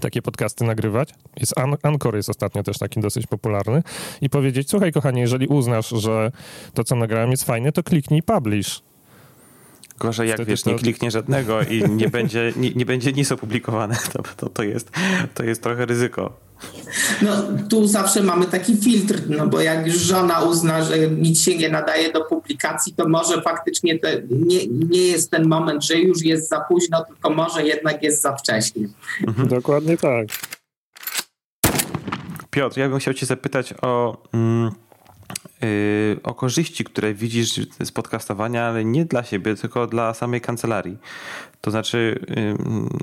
Speaker 1: takie podcasty nagrywać. Jest An Anchor jest ostatnio też taki dosyć popularny i powiedzieć, słuchaj kochanie, jeżeli uznasz, że to, co nagrałem jest fajne, to kliknij publish
Speaker 2: Gorzej jak wiesz, nie kliknie żadnego i nie będzie, nie, nie będzie nic opublikowane, [LAUGHS] to, to, to, jest, to jest trochę ryzyko.
Speaker 3: No tu zawsze mamy taki filtr, no bo jak już żona uzna, że nic się nie nadaje do publikacji, to może faktycznie to nie, nie jest ten moment, że już jest za późno, tylko może jednak jest za wcześnie.
Speaker 1: Mhm. Dokładnie tak.
Speaker 2: Piotr, ja bym chciał cię zapytać o... Mm, o korzyści, które widzisz z podcastowania, ale nie dla siebie, tylko dla samej kancelarii. To znaczy, y,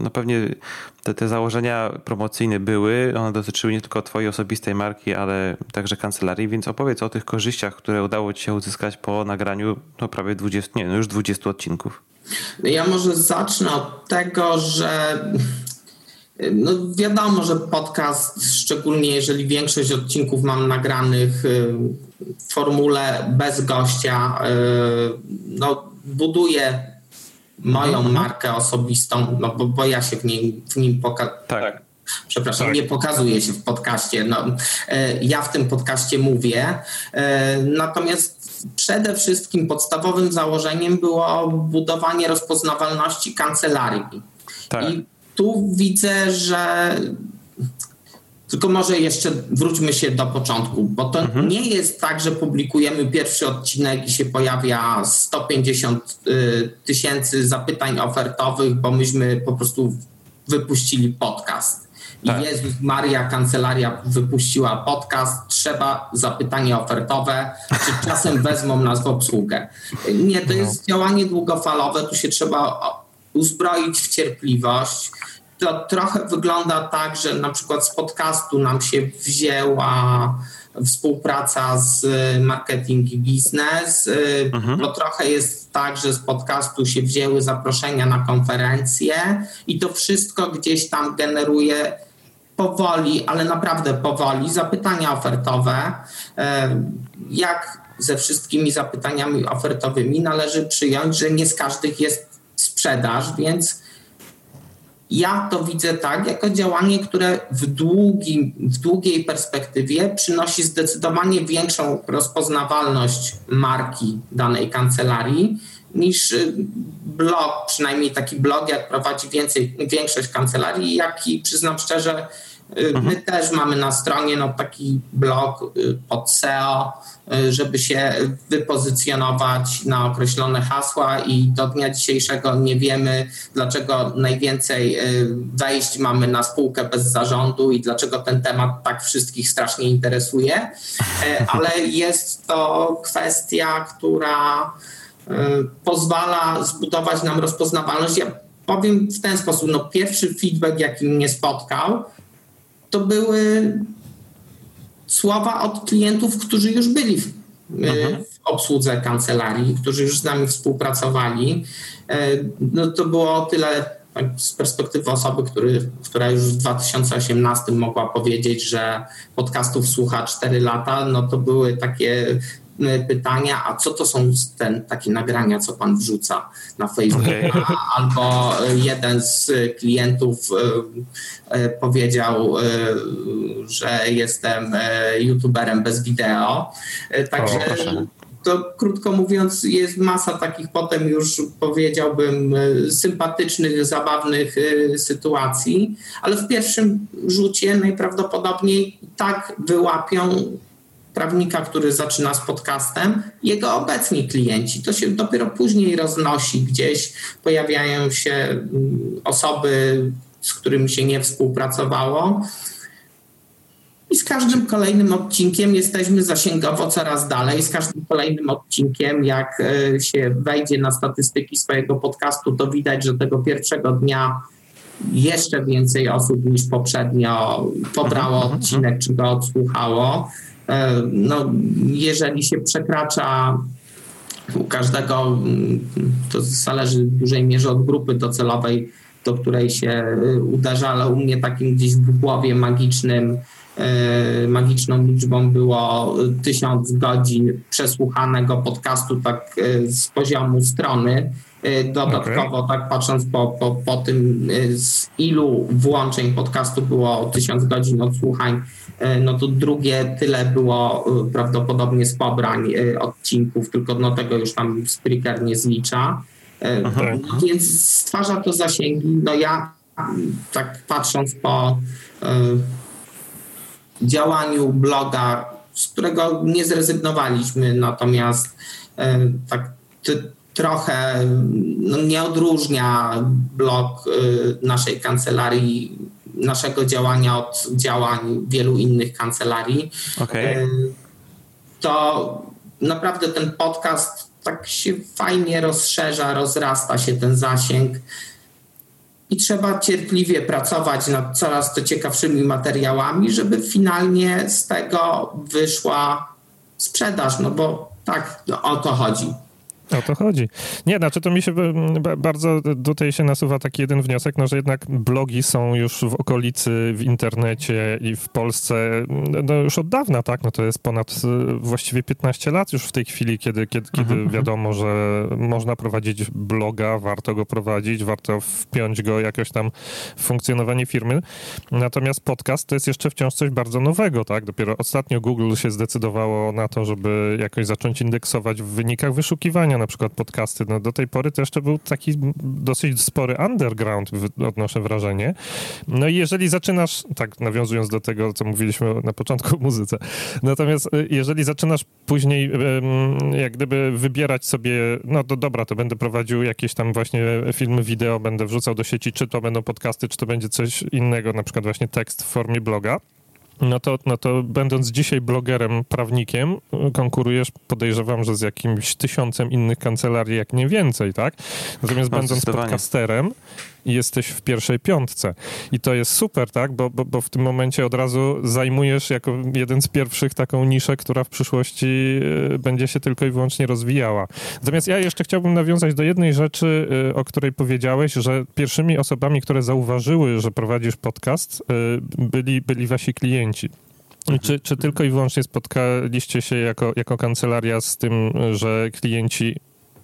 Speaker 2: no pewnie te, te założenia promocyjne były, one dotyczyły nie tylko Twojej osobistej marki, ale także kancelarii, więc opowiedz o tych korzyściach, które udało Ci się uzyskać po nagraniu no prawie 20, nie, no już 20 odcinków.
Speaker 3: Ja może zacznę od tego, że no wiadomo, że podcast, szczególnie jeżeli większość odcinków mam nagranych y, formule bez gościa, y, no buduje moją mhm. markę osobistą, no bo, bo ja się w nim, w nim pokazuję. Tak. Przepraszam, tak. nie pokazuje się w podcaście. No, y, ja w tym podcaście mówię. Natomiast przede wszystkim podstawowym założeniem było budowanie rozpoznawalności kancelarii. Tak. I tu widzę, że tylko może jeszcze wróćmy się do początku, bo to mhm. nie jest tak, że publikujemy pierwszy odcinek i się pojawia 150 y, tysięcy zapytań ofertowych, bo myśmy po prostu wypuścili podcast. I tak. Jezus Maria, kancelaria wypuściła podcast, trzeba zapytanie ofertowe, czy czasem [LAUGHS] wezmą nas w obsługę. Nie, to no. jest działanie długofalowe, tu się trzeba uzbroić w cierpliwość. To trochę wygląda tak, że na przykład z podcastu nam się wzięła współpraca z marketing i biznes, mhm. bo trochę jest tak, że z podcastu się wzięły zaproszenia na konferencje i to wszystko gdzieś tam generuje powoli, ale naprawdę powoli zapytania ofertowe. E, jak ze wszystkimi zapytaniami ofertowymi należy przyjąć, że nie z każdych jest sprzedaż, więc ja to widzę tak, jako działanie, które w, długim, w długiej perspektywie przynosi zdecydowanie większą rozpoznawalność marki danej kancelarii niż y, blog, przynajmniej taki blog, jak prowadzi więcej, większość kancelarii, jak i przyznam szczerze, mhm. my też mamy na stronie no, taki blog y, pod SEO, Y, żeby się wypozycjonować na określone hasła i do dnia dzisiejszego nie wiemy, dlaczego najwięcej y, wejść mamy na spółkę bez zarządu i dlaczego ten temat tak wszystkich strasznie interesuje, y, [LAUGHS] ale jest to kwestia, która pozwala zbudować nam rozpoznawalność. Ja powiem w ten sposób, no pierwszy feedback, jaki mnie spotkał, to były słowa od klientów, którzy już byli w, e, mhm. w obsłudze kancelarii, którzy już z nami współpracowali. E, no to było o tyle tak, z perspektywy osoby, który, która już w 2018 mogła powiedzieć, że podcastów słucha 4 lata, no to były takie pytania, a co to są ten, takie nagrania, co pan wrzuca na Facebook? [LAUGHS] Albo jeden z klientów e, e, powiedział, że jestem youtuberem bez wideo. Także to krótko mówiąc, jest masa takich potem już powiedziałbym sympatycznych, zabawnych sytuacji, ale w pierwszym rzucie najprawdopodobniej tak wyłapią prawnika, który zaczyna z podcastem, jego obecni klienci. To się dopiero później roznosi gdzieś, pojawiają się mm, osoby, z którymi się nie współpracowało. I z każdym kolejnym odcinkiem jesteśmy zasięgowo coraz dalej. Z każdym kolejnym odcinkiem, jak e, się wejdzie na statystyki swojego podcastu, to widać, że tego pierwszego dnia jeszcze więcej osób niż poprzednio pobrało mhm, mhm. odcinek, czy go odsłuchało. E, no, jeżeli się przekracza u każdego to zależy w dużej mierze od grupy docelowej, do której się y, uderza, ale u mnie takim gdzieś w głowie magicznym, y, magiczną liczbą było tysiąc godzin przesłuchanego podcastu tak z poziomu strony. Dodatkowo, okay. tak patrząc po, po, po tym, z ilu włączeń podcastu było tysiąc godzin odsłuchań, no to drugie tyle było prawdopodobnie z pobrań odcinków, tylko no tego już tam Spreaker nie zlicza. Aha. Więc stwarza to zasięgi. No ja tak patrząc po y, działaniu bloga, z którego nie zrezygnowaliśmy, natomiast y, tak ty, trochę no, nie odróżnia blog y, naszej kancelarii, naszego działania od działań wielu innych kancelarii. Okay. To naprawdę ten podcast tak się fajnie rozszerza, rozrasta się ten zasięg i trzeba cierpliwie pracować nad coraz to ciekawszymi materiałami, żeby finalnie z tego wyszła sprzedaż, no bo tak no, o to chodzi.
Speaker 1: O to chodzi. Nie, znaczy to mi się bardzo tutaj się nasuwa taki jeden wniosek, no że jednak blogi są już w okolicy, w internecie i w Polsce no już od dawna, tak? No to jest ponad y, właściwie 15 lat już w tej chwili, kiedy, kiedy, kiedy mhm, mhm. wiadomo, że można prowadzić bloga, warto go prowadzić, warto wpiąć go jakoś tam w funkcjonowanie firmy. Natomiast podcast to jest jeszcze wciąż coś bardzo nowego, tak? Dopiero ostatnio Google się zdecydowało na to, żeby jakoś zacząć indeksować w wynikach wyszukiwania na przykład podcasty, no do tej pory to jeszcze był taki dosyć spory underground, odnoszę wrażenie. No i jeżeli zaczynasz, tak nawiązując do tego, co mówiliśmy na początku o muzyce, natomiast y, jeżeli zaczynasz później jak gdyby wybierać sobie, no to dobra, to będę prowadził jakieś tam właśnie filmy wideo, będę wrzucał do sieci, czy to będą podcasty, czy to będzie coś innego, na przykład właśnie tekst w formie bloga, no to, no to będąc dzisiaj blogerem, prawnikiem, konkurujesz, podejrzewam, że z jakimś tysiącem innych kancelarii, jak nie więcej, tak? Natomiast no, będąc podcasterem, jesteś w pierwszej piątce. I to jest super, tak? Bo, bo, bo w tym momencie od razu zajmujesz jako jeden z pierwszych taką niszę, która w przyszłości e, będzie się tylko i wyłącznie rozwijała. Natomiast ja jeszcze chciałbym nawiązać do jednej rzeczy, e, o której powiedziałeś, że pierwszymi osobami, które zauważyły, że prowadzisz podcast, e, byli, byli wasi klienci. Czy, czy tylko i wyłącznie spotkaliście się jako, jako kancelaria z tym, że klienci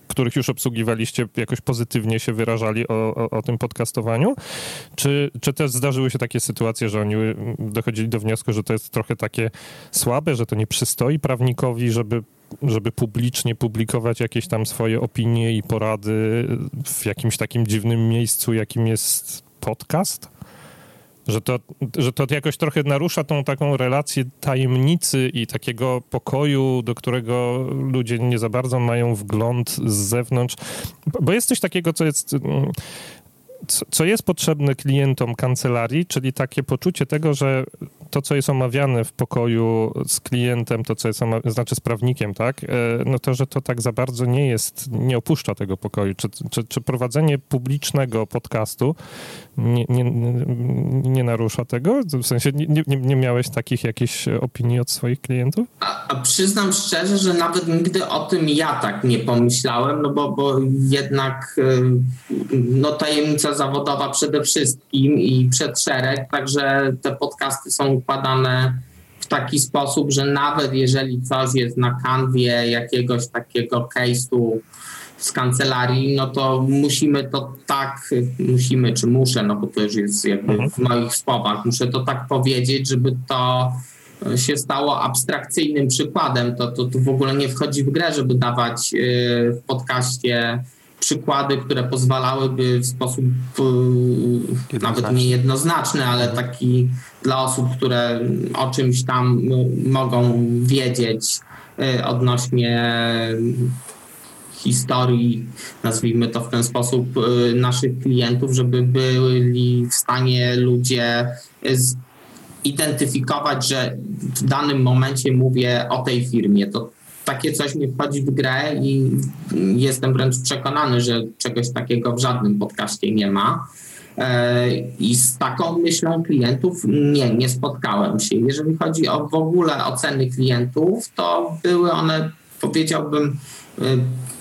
Speaker 1: których już obsługiwaliście, jakoś pozytywnie się wyrażali o, o, o, tym podcastowaniu? Czy, czy też zdarzyły się takie sytuacje, że oni dochodzili do wniosku, że to jest trochę takie słabe, że to nie przystoi prawnikowi, żeby żeby publicznie publikować jakieś tam swoje opinie i porady w jakimś takim dziwnym miejscu, jakim jest podcast? Że to, że to jakoś trochę narusza tą taką relację tajemnicy i takiego pokoju, do którego ludzie nie za bardzo mają wgląd z zewnątrz. Bo jest coś takiego, co jest co jest potrzebne klientom kancelarii, czyli takie poczucie tego, że to, co jest omawiane w pokoju z klientem, to, co jest omawiane, znaczy z prawnikiem, tak, e, no to, że to tak za bardzo nie jest, nie opuszcza tego pokoju. Czy, czy, czy prowadzenie publicznego podcastu nie, nie, nie narusza tego? W sensie nie, nie, nie miałeś takich jakichś opinii od swoich klientów?
Speaker 3: A, a, przyznam szczerze, że nawet nigdy o tym ja tak nie pomyślałem, no bo, bo jednak y, no tajemnica zawodowa przede wszystkim i przed szereg, także te podcasty są układane w taki sposób, że nawet jeżeli coś jest na kanwie jakiegoś takiego case'u z kancelarii, no to musimy to tak, musimy, czy muszę, no bo to już jest jakby mhm. w moich słowach, muszę to tak powiedzieć, żeby to się stało abstrakcyjnym przykładem. To, to, to w ogóle nie wchodzi w grę, żeby dawać y, w podcaście przykłady, które pozwalałyby w sposób yy, nawet nie jednoznaczny, ale taki dla osób, które o czymś tam mogą wiedzieć yy, odnośnie historii, nazwijmy to w ten sposób, yy, naszych klientów, żeby byli w stanie ludzie identyfikować, że w danym momencie mówię o tej firmie. To takie coś nie wchodzi w grę i jestem wręcz przekonany, że czegoś takiego w żadnym podcaście nie ma. E, I z taką myślą klientów nie, nie spotkałem się. Jeżeli chodzi o w ogóle oceny klientów, to były one powiedziałbym,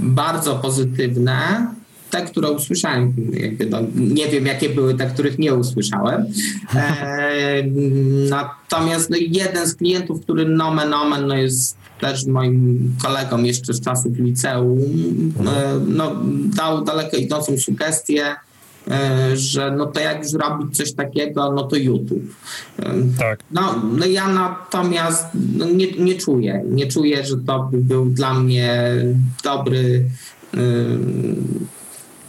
Speaker 3: bardzo pozytywne te, które usłyszałem, no, nie wiem, jakie były te, których nie usłyszałem. E, [LAUGHS] natomiast no, jeden z klientów, który nomen omen no, jest też moim kolegą jeszcze z czasów liceum, e, no, dał daleko idącą sugestię, że no to jak już robić coś takiego, no to YouTube. E, tak. No, no ja natomiast no nie, nie czuję, nie czuję, że to by był dla mnie dobry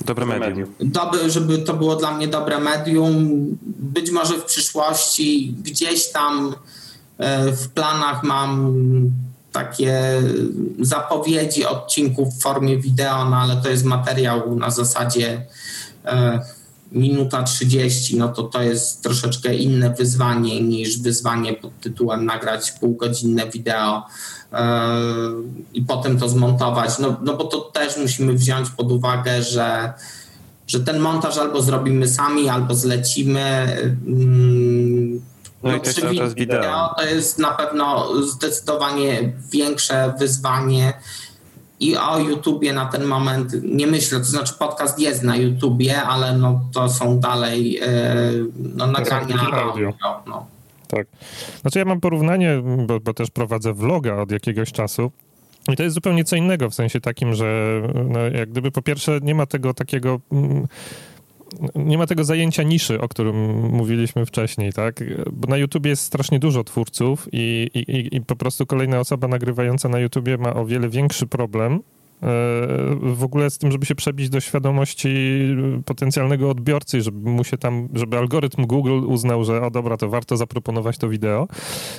Speaker 2: Dobre medium.
Speaker 3: Dobre, żeby to było dla mnie dobre medium. Być może w przyszłości gdzieś tam e, w planach mam takie zapowiedzi odcinków w formie wideo, no ale to jest materiał na zasadzie e, minuta 30, no to to jest troszeczkę inne wyzwanie niż wyzwanie pod tytułem nagrać półgodzinne wideo i potem to zmontować. No, no bo to też musimy wziąć pod uwagę, że, że ten montaż albo zrobimy sami, albo zlecimy.
Speaker 2: No, no i też czas wideo.
Speaker 3: To jest na pewno zdecydowanie większe wyzwanie. I o YouTubie na ten moment nie myślę, to znaczy podcast jest na YouTubie, ale no to są dalej e, no, nagrania audio. No
Speaker 1: tak. Znaczy ja mam porównanie, bo, bo też prowadzę vloga od jakiegoś czasu. I to jest zupełnie co innego, w sensie takim, że no, jak gdyby po pierwsze nie ma tego takiego mm, nie ma tego zajęcia niszy, o którym mówiliśmy wcześniej, tak? Bo na YouTubie jest strasznie dużo twórców i, i, i po prostu kolejna osoba nagrywająca na YouTubie ma o wiele większy problem w ogóle z tym, żeby się przebić do świadomości potencjalnego odbiorcy, żeby mu się tam, żeby algorytm Google uznał, że o dobra, to warto zaproponować to wideo.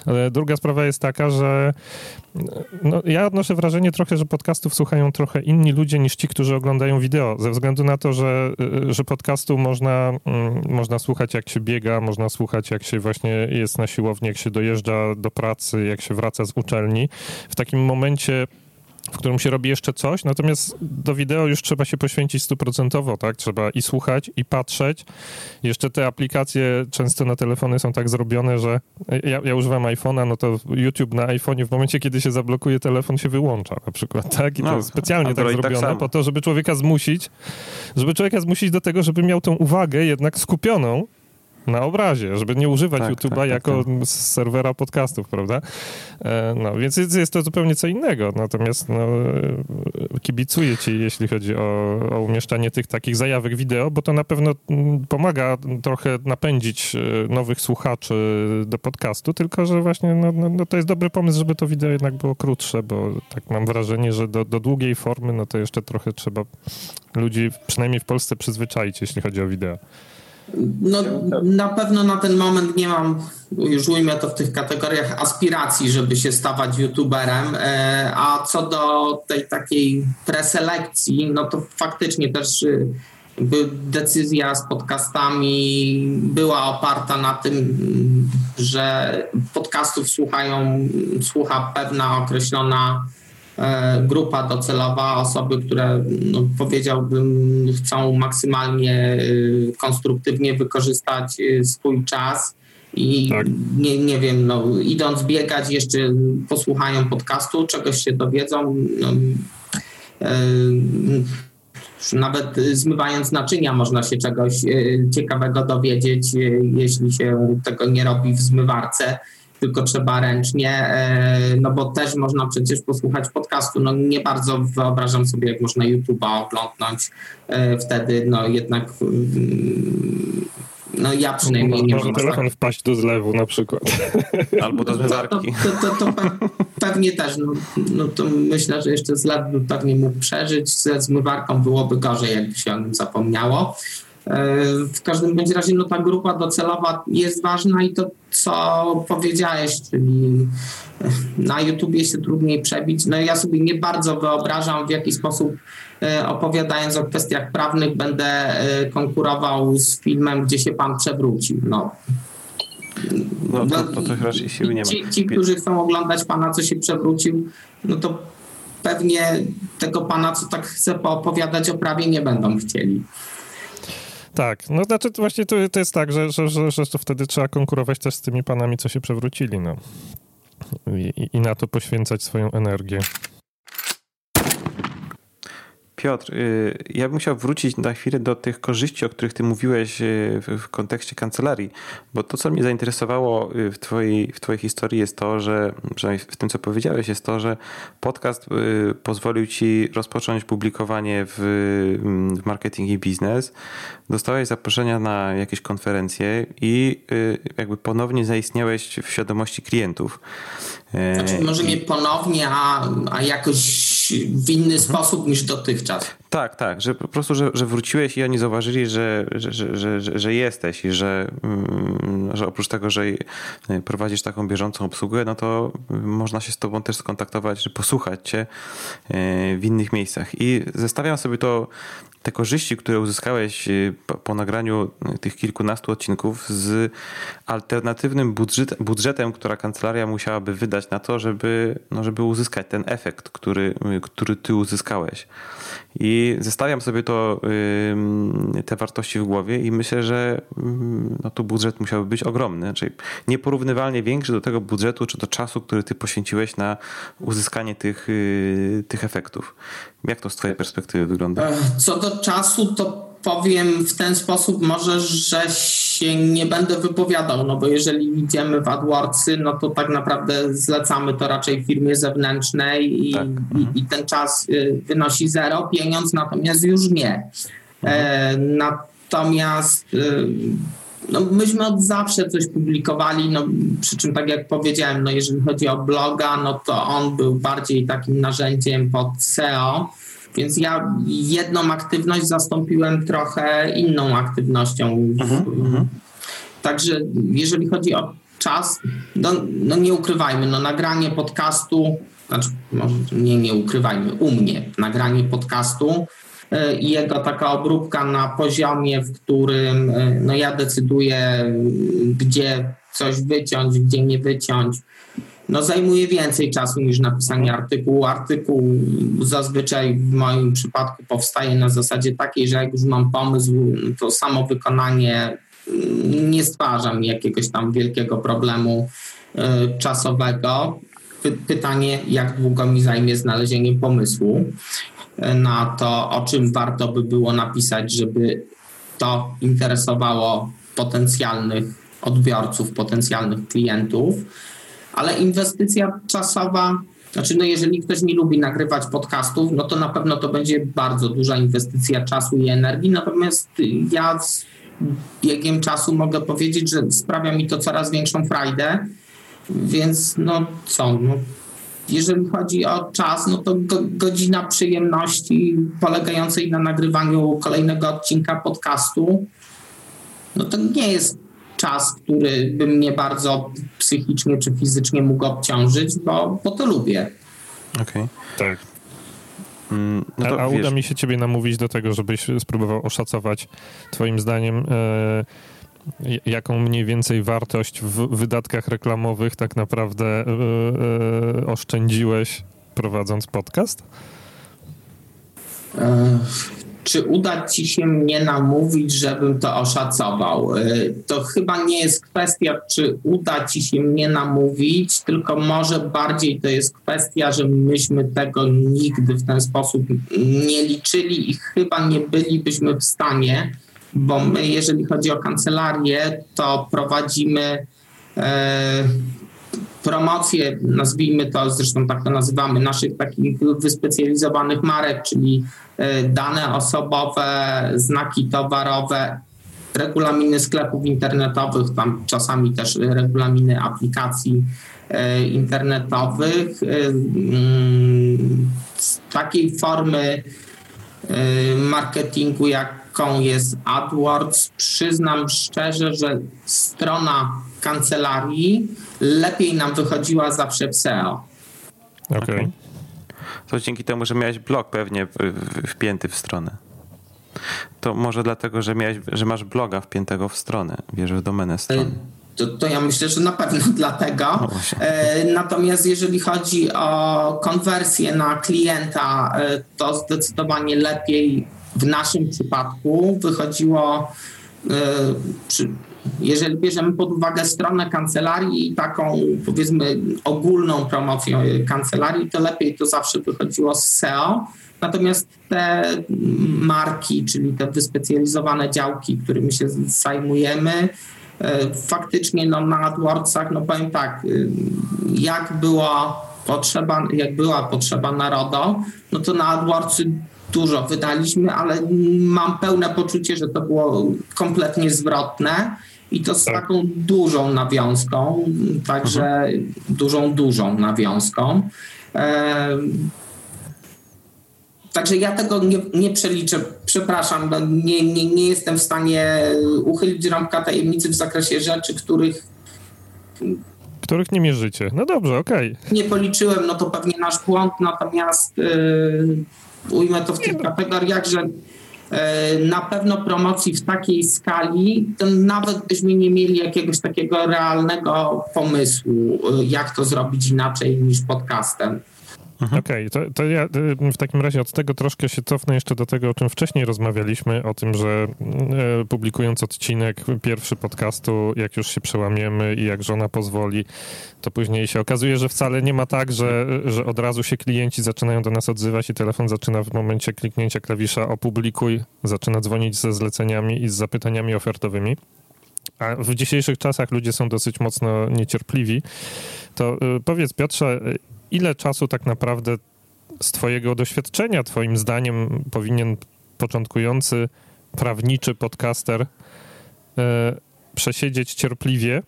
Speaker 1: Ale druga sprawa jest taka, że no, ja odnoszę wrażenie trochę, że podcastów słuchają trochę inni ludzie niż ci, którzy oglądają wideo, ze względu na to, że, że podcastu można, mm, można słuchać jak się biega, można słuchać jak się właśnie jest na siłowni, jak się dojeżdża do pracy, jak się wraca z uczelni. W takim momencie w którym się robi jeszcze coś, natomiast do wideo już trzeba się poświęcić stuprocentowo, tak? Trzeba i słuchać, i patrzeć. Jeszcze te aplikacje często na telefony są tak zrobione, że ja, ja używam iPhone'a, no to YouTube na iPhone'ie w momencie, kiedy się zablokuje telefon, się wyłącza na przykład, tak? I to no, jest specjalnie tak, tak zrobione tak po to, żeby człowieka zmusić, żeby człowieka zmusić do tego, żeby miał tą uwagę jednak skupioną na obrazie, żeby nie używać tak, YouTube'a tak, tak, jako tak. serwera podcastów, prawda? E, no, więc jest, to zupełnie co innego. Natomiast no, kibicuję ci, jeśli chodzi o, o umieszczanie tych takich zajawek wideo, bo to na pewno mm, pomaga trochę napędzić e, nowych słuchaczy do podcastu, tylko że właśnie no, no, no, to jest dobry pomysł, żeby to wideo jednak było krótsze, bo tak mam wrażenie, że do, do długiej formy, no to jeszcze trochę trzeba ludzi, przynajmniej w Polsce, przyzwyczaić, jeśli chodzi o wideo.
Speaker 3: No, na pewno na ten moment nie mam, już ujmę to w tych kategoriach, aspiracji, żeby się stawać youtuberem. E, a co do tej takiej preselekcji, no to faktycznie też y, decyzja z podcastami była oparta na tym, że podcastów słuchają, słucha pewna określona grupa docelowa, osoby, które no, powiedziałbym chcą maksymalnie e, konstruktywnie wykorzystać e, swój czas i tak. nie, nie wiem, no, idąc biegać jeszcze posłuchają podcastu, czegoś się dowiedzą. No, nawet zmywając naczynia można się czegoś ciekawego dowiedzieć, jeśli się tego nie robi w zmywarce tylko trzeba ręcznie, e, no bo też można przecież posłuchać podcastu. No nie bardzo wyobrażam sobie, jak można YouTube'a oglądnąć e, wtedy, no jednak no ja przynajmniej nie
Speaker 1: Może telefon tak. wpaść do zlewu na przykład. [LAUGHS]
Speaker 2: Albo do zmywarki.
Speaker 3: To, to, to, to, pewnie też. No, no to myślę, że jeszcze zlew by pewnie mógł przeżyć. Ze zmywarką byłoby gorzej, jakby się o nim zapomniało. E, w każdym bądź razie no, ta grupa docelowa jest ważna i to, co powiedziałeś, czyli na YouTubie się trudniej przebić. No ja sobie nie bardzo wyobrażam, w jaki sposób e, opowiadając o kwestiach prawnych będę e, konkurował z filmem, gdzie się pan przewrócił. No.
Speaker 2: No to, to, to raczej siły nie ma.
Speaker 3: Ci, ci, którzy chcą oglądać pana, co się przewrócił, no to pewnie tego pana, co tak chce poopowiadać o prawie, nie będą chcieli.
Speaker 1: Tak, no znaczy właśnie to, to jest tak, że, że, że, że to wtedy trzeba konkurować też z tymi panami, co się przewrócili, no. I, i na to poświęcać swoją energię.
Speaker 2: Piotr, y, ja bym chciał wrócić na chwilę do tych korzyści, o których ty mówiłeś y, w kontekście kancelarii, bo to, co mnie zainteresowało y, w twojej, w twojej historii jest to, że, przynajmniej w tym, co powiedziałeś, jest to, że podcast pozwolił ci rozpocząć publikowanie w, w marketing i biznes, dostałeś zaproszenia na jakieś konferencje i jakby ponownie zaistniałeś w świadomości klientów.
Speaker 3: Znaczy, może nie ponownie, a, a jakoś w inny mhm. sposób niż dotychczas.
Speaker 2: Tak, tak, że po prostu, że, że wróciłeś i oni zauważyli, że, że, że, że, że jesteś i że, mm, że oprócz tego, że prowadzisz taką bieżącą obsługę, no to można się z tobą też skontaktować, że posłuchać cię e, w innych miejscach. I zestawiam sobie to te korzyści, które uzyskałeś po, po, nagraniu tych kilkunastu odcinków z alternatywnym budżet, budżetem, która kancelaria musiałaby wydać na to, żeby, no, żeby uzyskać ten efekt, który, który ty uzyskałeś. I zestawiam sobie to, te wartości w głowie i myślę, że no, tu budżet musiałby być ogromny, czyli nieporównywalnie większy do tego budżetu czy do czasu, który ty poświęciłeś na uzyskanie tych, y, tych efektów. Jak to z twojej perspektywy wygląda?
Speaker 3: Co do czasu, to powiem w ten sposób może, że się nie będę wypowiadał, no bo jeżeli idziemy w AdWordsy, no to tak naprawdę zlecamy to raczej firmie zewnętrznej i, tak. i, i ten czas y, wynosi zero, pieniądz natomiast już nie. E, mhm. natomiast y, no, myśmy od zawsze coś publikowali, no, przy czym tak jak powiedziałem, no, jeżeli chodzi o bloga, no to on był bardziej takim narzędziem pod SEO, więc ja jedną aktywność zastąpiłem trochę inną aktywnością. Uh-huh, Także jeżeli chodzi o czas, no, no, nie ukrywajmy, no nagranie podcastu, znaczy nie, nie ukrywajmy, u mnie nagranie podcastu e, i jego taka obróbka na poziomie, w którym e, no ja decyduję, gdzie coś wyciąć, gdzie nie wyciąć, no, zajmuje więcej czasu niż napisanie artykułu. Artykuł zazwyczaj w moim przypadku powstaje na zasadzie takiej, że jak już mam pomysł, to samo wykonanie mm, nie stwarza mi jakiegoś tam wielkiego problemu y, czasowego. Pytanie, jak długo mi zajmie znalezienie pomysłu y, na to, o czym warto by było napisać, żeby to interesowało potencjalnych odbiorców, potencjalnych klientów ale inwestycja czasowa, znaczy no jeżeli ktoś nie lubi nagrywać podcastów, no to na pewno to będzie bardzo duża inwestycja czasu i energii, natomiast ja z biegiem czasu mogę powiedzieć, że sprawia mi to coraz większą frajdę, więc no co, no, jeżeli chodzi o czas, no to go, godzina przyjemności polegającej na nagrywaniu kolejnego odcinka podcastu, no to nie jest czas, który by mnie bardzo psychicznie czy fizycznie mógł obciążyć, bo, bo to lubię.
Speaker 2: Okej. Okay.
Speaker 1: Tak. Mm, no a, a uda mi się ciebie namówić do tego, żebyś spróbował oszacować twoim zdaniem e, jaką mniej więcej wartość w wydatkach reklamowych tak naprawdę e, e, oszczędziłeś prowadząc podcast?
Speaker 3: E, czy uda ci się mnie namówić, żebym to oszacował? Y, to chyba nie jest kwestia, czy uda ci się mnie namówić, tylko może bardziej to jest kwestia, że myśmy tego nigdy w ten sposób nie liczyli i chyba nie bylibyśmy w stanie, bo my, jeżeli chodzi o kancelarię, to prowadzimy. Promocję, nazwijmy to, zresztą tak to nazywamy, naszych takich wyspecjalizowanych marek, czyli e, dane osobowe, znaki towarowe, regulaminy sklepów internetowych, tam czasami też regulaminy aplikacji e, internetowych. E, mm, z takiej formy marketingu, jaką jest AdWords, przyznam szczerze, że strona kancelarii lepiej nam wychodziła zawsze w SEO.
Speaker 1: Okej. Okay.
Speaker 2: To dzięki temu, że miałeś blog pewnie wpięty w stronę. To może dlatego, że, miałeś, że masz bloga wpiętego w stronę, bierzesz domenę strony.
Speaker 3: To, to, ja myślę, że na pewno [LAUGHS] dlatego. No e, natomiast jeżeli chodzi o konwersję na klienta, e, to zdecydowanie lepiej w naszym przypadku wychodziło e, przy, jeżeli bierzemy pod uwagę stronę kancelarii i taką powiedzmy ogólną promocję kancelarii, to lepiej to zawsze wychodziło z SEO. Natomiast te marki, czyli te wyspecjalizowane działki, którymi się zajmujemy, e, faktycznie no, na AdWordsach, no powiem tak, y, jak była potrzeba, jak była potrzeba narodo, no to na AdWordsy dużo wydaliśmy, ale mam pełne poczucie, że to było kompletnie zwrotne i to z tak. taką dużą nawiązką, także mhm. dużą, dużą nawiązką. E, Także ja tego nie, nie przeliczę, przepraszam, no nie, nie, nie jestem w stanie uchylić rąbka tajemnicy w zakresie rzeczy, których
Speaker 1: których nie mierzycie. No dobrze, okej. Okay.
Speaker 3: Nie policzyłem, no to pewnie nasz błąd, natomiast yy, ujmę to w tych no. kategoriach, że na pewno promocji w takiej skali, to nawet byśmy nie mieli jakiegoś takiego realnego pomysłu, yy, jak to zrobić inaczej niż podcastem.
Speaker 1: Mhm. Okej, okay, to, to, ja y, w takim razie od tego troszkę się cofnę jeszcze do tego, o czym wcześniej rozmawialiśmy, o tym, że e, publikując odcinek pierwszy podcastu, jak już się przełamiemy i jak żona pozwoli, to później się okazuje, że wcale nie ma tak, że, że od razu się klienci zaczynają do nas odzywać i telefon zaczyna w momencie kliknięcia klawisza opublikuj, zaczyna dzwonić ze zleceniami i z zapytaniami ofertowymi. A w dzisiejszych czasach ludzie są dosyć mocno niecierpliwi. To y, powiedz Piotrze, ile czasu tak naprawdę z Twojego doświadczenia, Twoim zdaniem, powinien początkujący prawniczy podcaster e, przesiedzieć cierpliwie,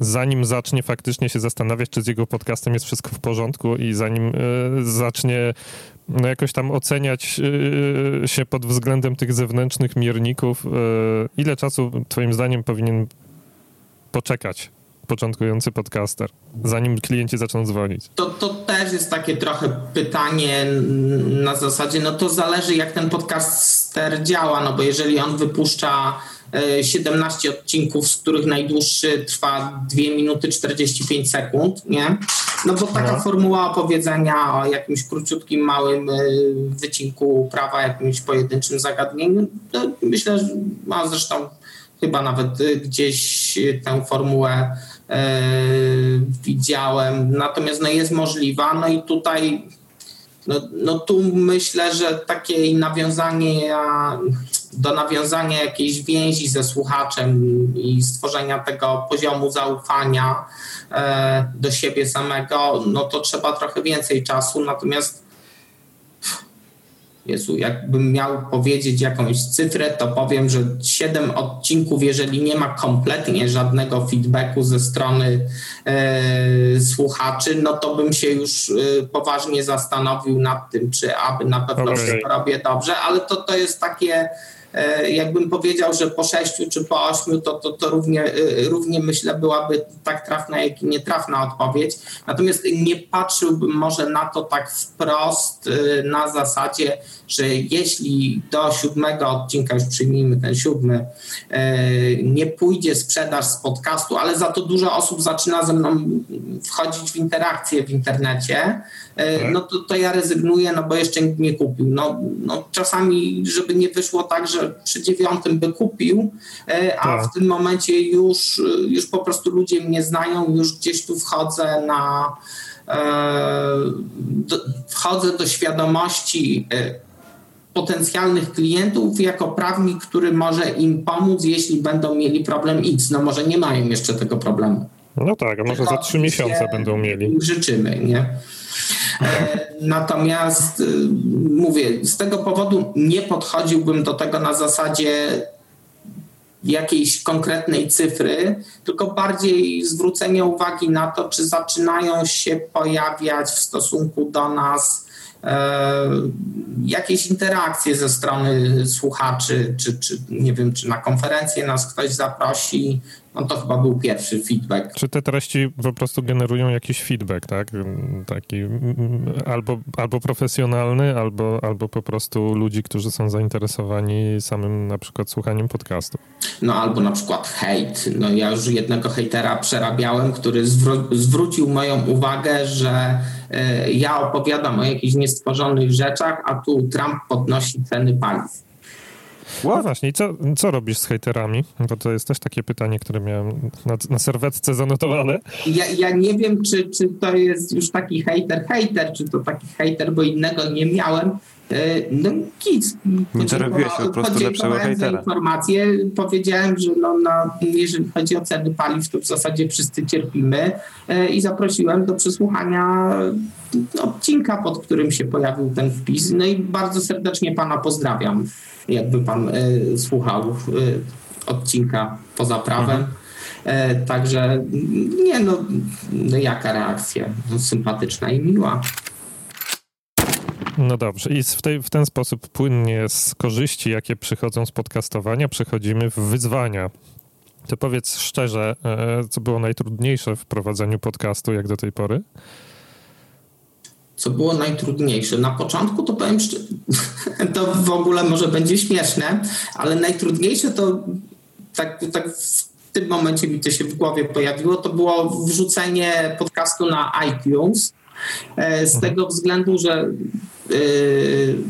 Speaker 1: zanim zacznie faktycznie się zastanawiać, czy z jego podcastem jest wszystko w porządku i zanim e, zacznie no, jakoś tam oceniać e, się pod względem tych zewnętrznych mierników, ile czasu Twoim zdaniem powinien poczekać początkujący podcaster, zanim klienci zaczną dzwonić?
Speaker 3: To, to też jest takie trochę pytanie na zasadzie, no to zależy jak ten podcaster działa, no bo jeżeli on wypuszcza 17 e, odcinków, z których najdłuższy trwa 2 minuty 45 sekund, nie? No bo taka no. formuła opowiedzenia o jakimś króciutkim, małym e, wycinku prawa, jakimś pojedynczym zagadnieniu, myślę, że ma zresztą chyba nawet e, gdzieś tę formułę widziałem, natomiast no, jest możliwa. No i tutaj, no, no tu myślę, że takie nawiązanie do nawiązania jakiejś więzi ze słuchaczem i stworzenia tego poziomu zaufania e, do siebie samego, no to trzeba trochę więcej czasu. Natomiast Jezu, jakbym miał powiedzieć jakąś cyfrę, to powiem, że 7 odcinków, jeżeli nie ma kompletnie żadnego feedbacku ze strony e, słuchaczy, no to bym się już e, poważnie zastanowił nad tym, czy aby na pewno okay. wszystko robię dobrze, ale to, to jest takie jakbym powiedział, że po sześciu czy po ośmiu, to, to, to równie, e, równie myślę byłaby tak trafna, jak i nietrafna odpowiedź. Natomiast nie patrzyłbym może na to tak wprost e, na zasadzie, że jeśli do siódmego odcinka, już przyjmijmy ten siódmy, nie pójdzie sprzedaż z podcastu, ale za to dużo osób zaczyna ze mną wchodzić w interakcję w internecie, tak. no to, to ja rezygnuję, no bo jeszcze nikt nie kupił. No, no czasami, żeby nie wyszło tak, że przy dziewiątym by kupił, a tak. w tym momencie już, już po prostu ludzie mnie znają, już gdzieś tu wchodzę na do, wchodzę do świadomości e, potencjalnych klientów jako prawnik, który może im pomóc, jeśli będą mieli problem X. No może nie mają jeszcze tego problemu.
Speaker 1: No tak, a może za trzy miesiące będą mieli.
Speaker 3: Życzymy, nie? E, natomiast y, mówię, z tego powodu nie podchodziłbym do tego na zasadzie jakiejś konkretnej cyfry, tylko bardziej zwrócenie uwagi na to, czy zaczynają się pojawiać w stosunku do nas e, jakieś interakcje ze strony słuchaczy, czy, czy nie wiem, czy na konferencję nas ktoś zaprosi, no to chyba był pierwszy feedback.
Speaker 1: Czy te treści po prostu generują jakiś feedback, tak? Taki albo, albo profesjonalny, albo, albo po prostu ludzi, którzy są zainteresowani samym na przykład słuchaniem podcastu.
Speaker 3: No albo na przykład hejt. No ja już jednego hejtera przerabiałem, który zwró- zwrócił moją uwagę, że y, ja opowiadam o jakichś niestworzonych rzeczach, a tu Trump podnosi ceny paliw.
Speaker 1: No właśnie, i co, co robisz z hejterami? Bo to jest też takie pytanie, które miałem na, na serwetce zanotowane.
Speaker 3: Ja, ja nie wiem, czy, czy to jest już taki hejter, hejter, czy to taki hejter, bo innego nie miałem. E, no nic.
Speaker 2: Nie zarobiłeś po prostu lepszego hejtera.
Speaker 3: za informację. Powiedziałem, że no, no, jeżeli chodzi o ceny paliw, to w zasadzie wszyscy cierpimy e, i zaprosiłem do przesłuchania odcinka, pod którym się pojawił ten wpis. No i bardzo serdecznie pana pozdrawiam, jakby pan y, słuchał y, odcinka poza prawem. Mhm. Y, także nie no, no, jaka reakcja? Sympatyczna i miła.
Speaker 1: No dobrze, i w, tej, w ten sposób płynnie z korzyści, jakie przychodzą z podcastowania, przechodzimy w wyzwania. To powiedz szczerze, co było najtrudniejsze w prowadzeniu podcastu, jak do tej pory?
Speaker 3: Co było najtrudniejsze. Na początku to powiem szczerze, [LAUGHS] to w ogóle może będzie śmieszne, ale najtrudniejsze to tak, tak w tym momencie mi to się w głowie pojawiło, to było wrzucenie podcastu na iTunes. E, z mhm. tego względu, że e,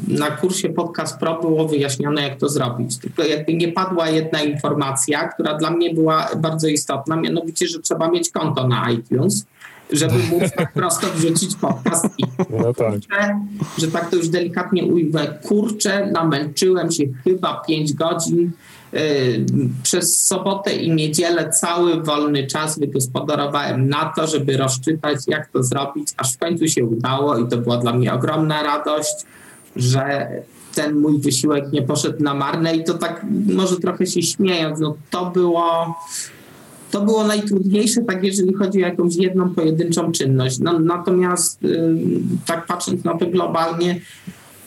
Speaker 3: na kursie Podcast Pro było wyjaśnione, jak to zrobić. Tylko jakby nie padła jedna informacja, która dla mnie była bardzo istotna, mianowicie, że trzeba mieć konto na iTunes żeby móc tak prosto wrzucić podcast. I no tak. Kurczę, że tak to już delikatnie ujmę, kurczę, namęczyłem się chyba 5 godzin. Yy, przez sobotę i niedzielę cały wolny czas wygospodarowałem na to, żeby rozczytać, jak to zrobić, aż w końcu się udało i to była dla mnie ogromna radość, że ten mój wysiłek nie poszedł na marne i to tak może trochę się śmiejąc, no to było to było najtrudniejsze, tak jeżeli chodzi o jakąś jedną pojedynczą czynność. No, natomiast y, tak patrząc na to globalnie,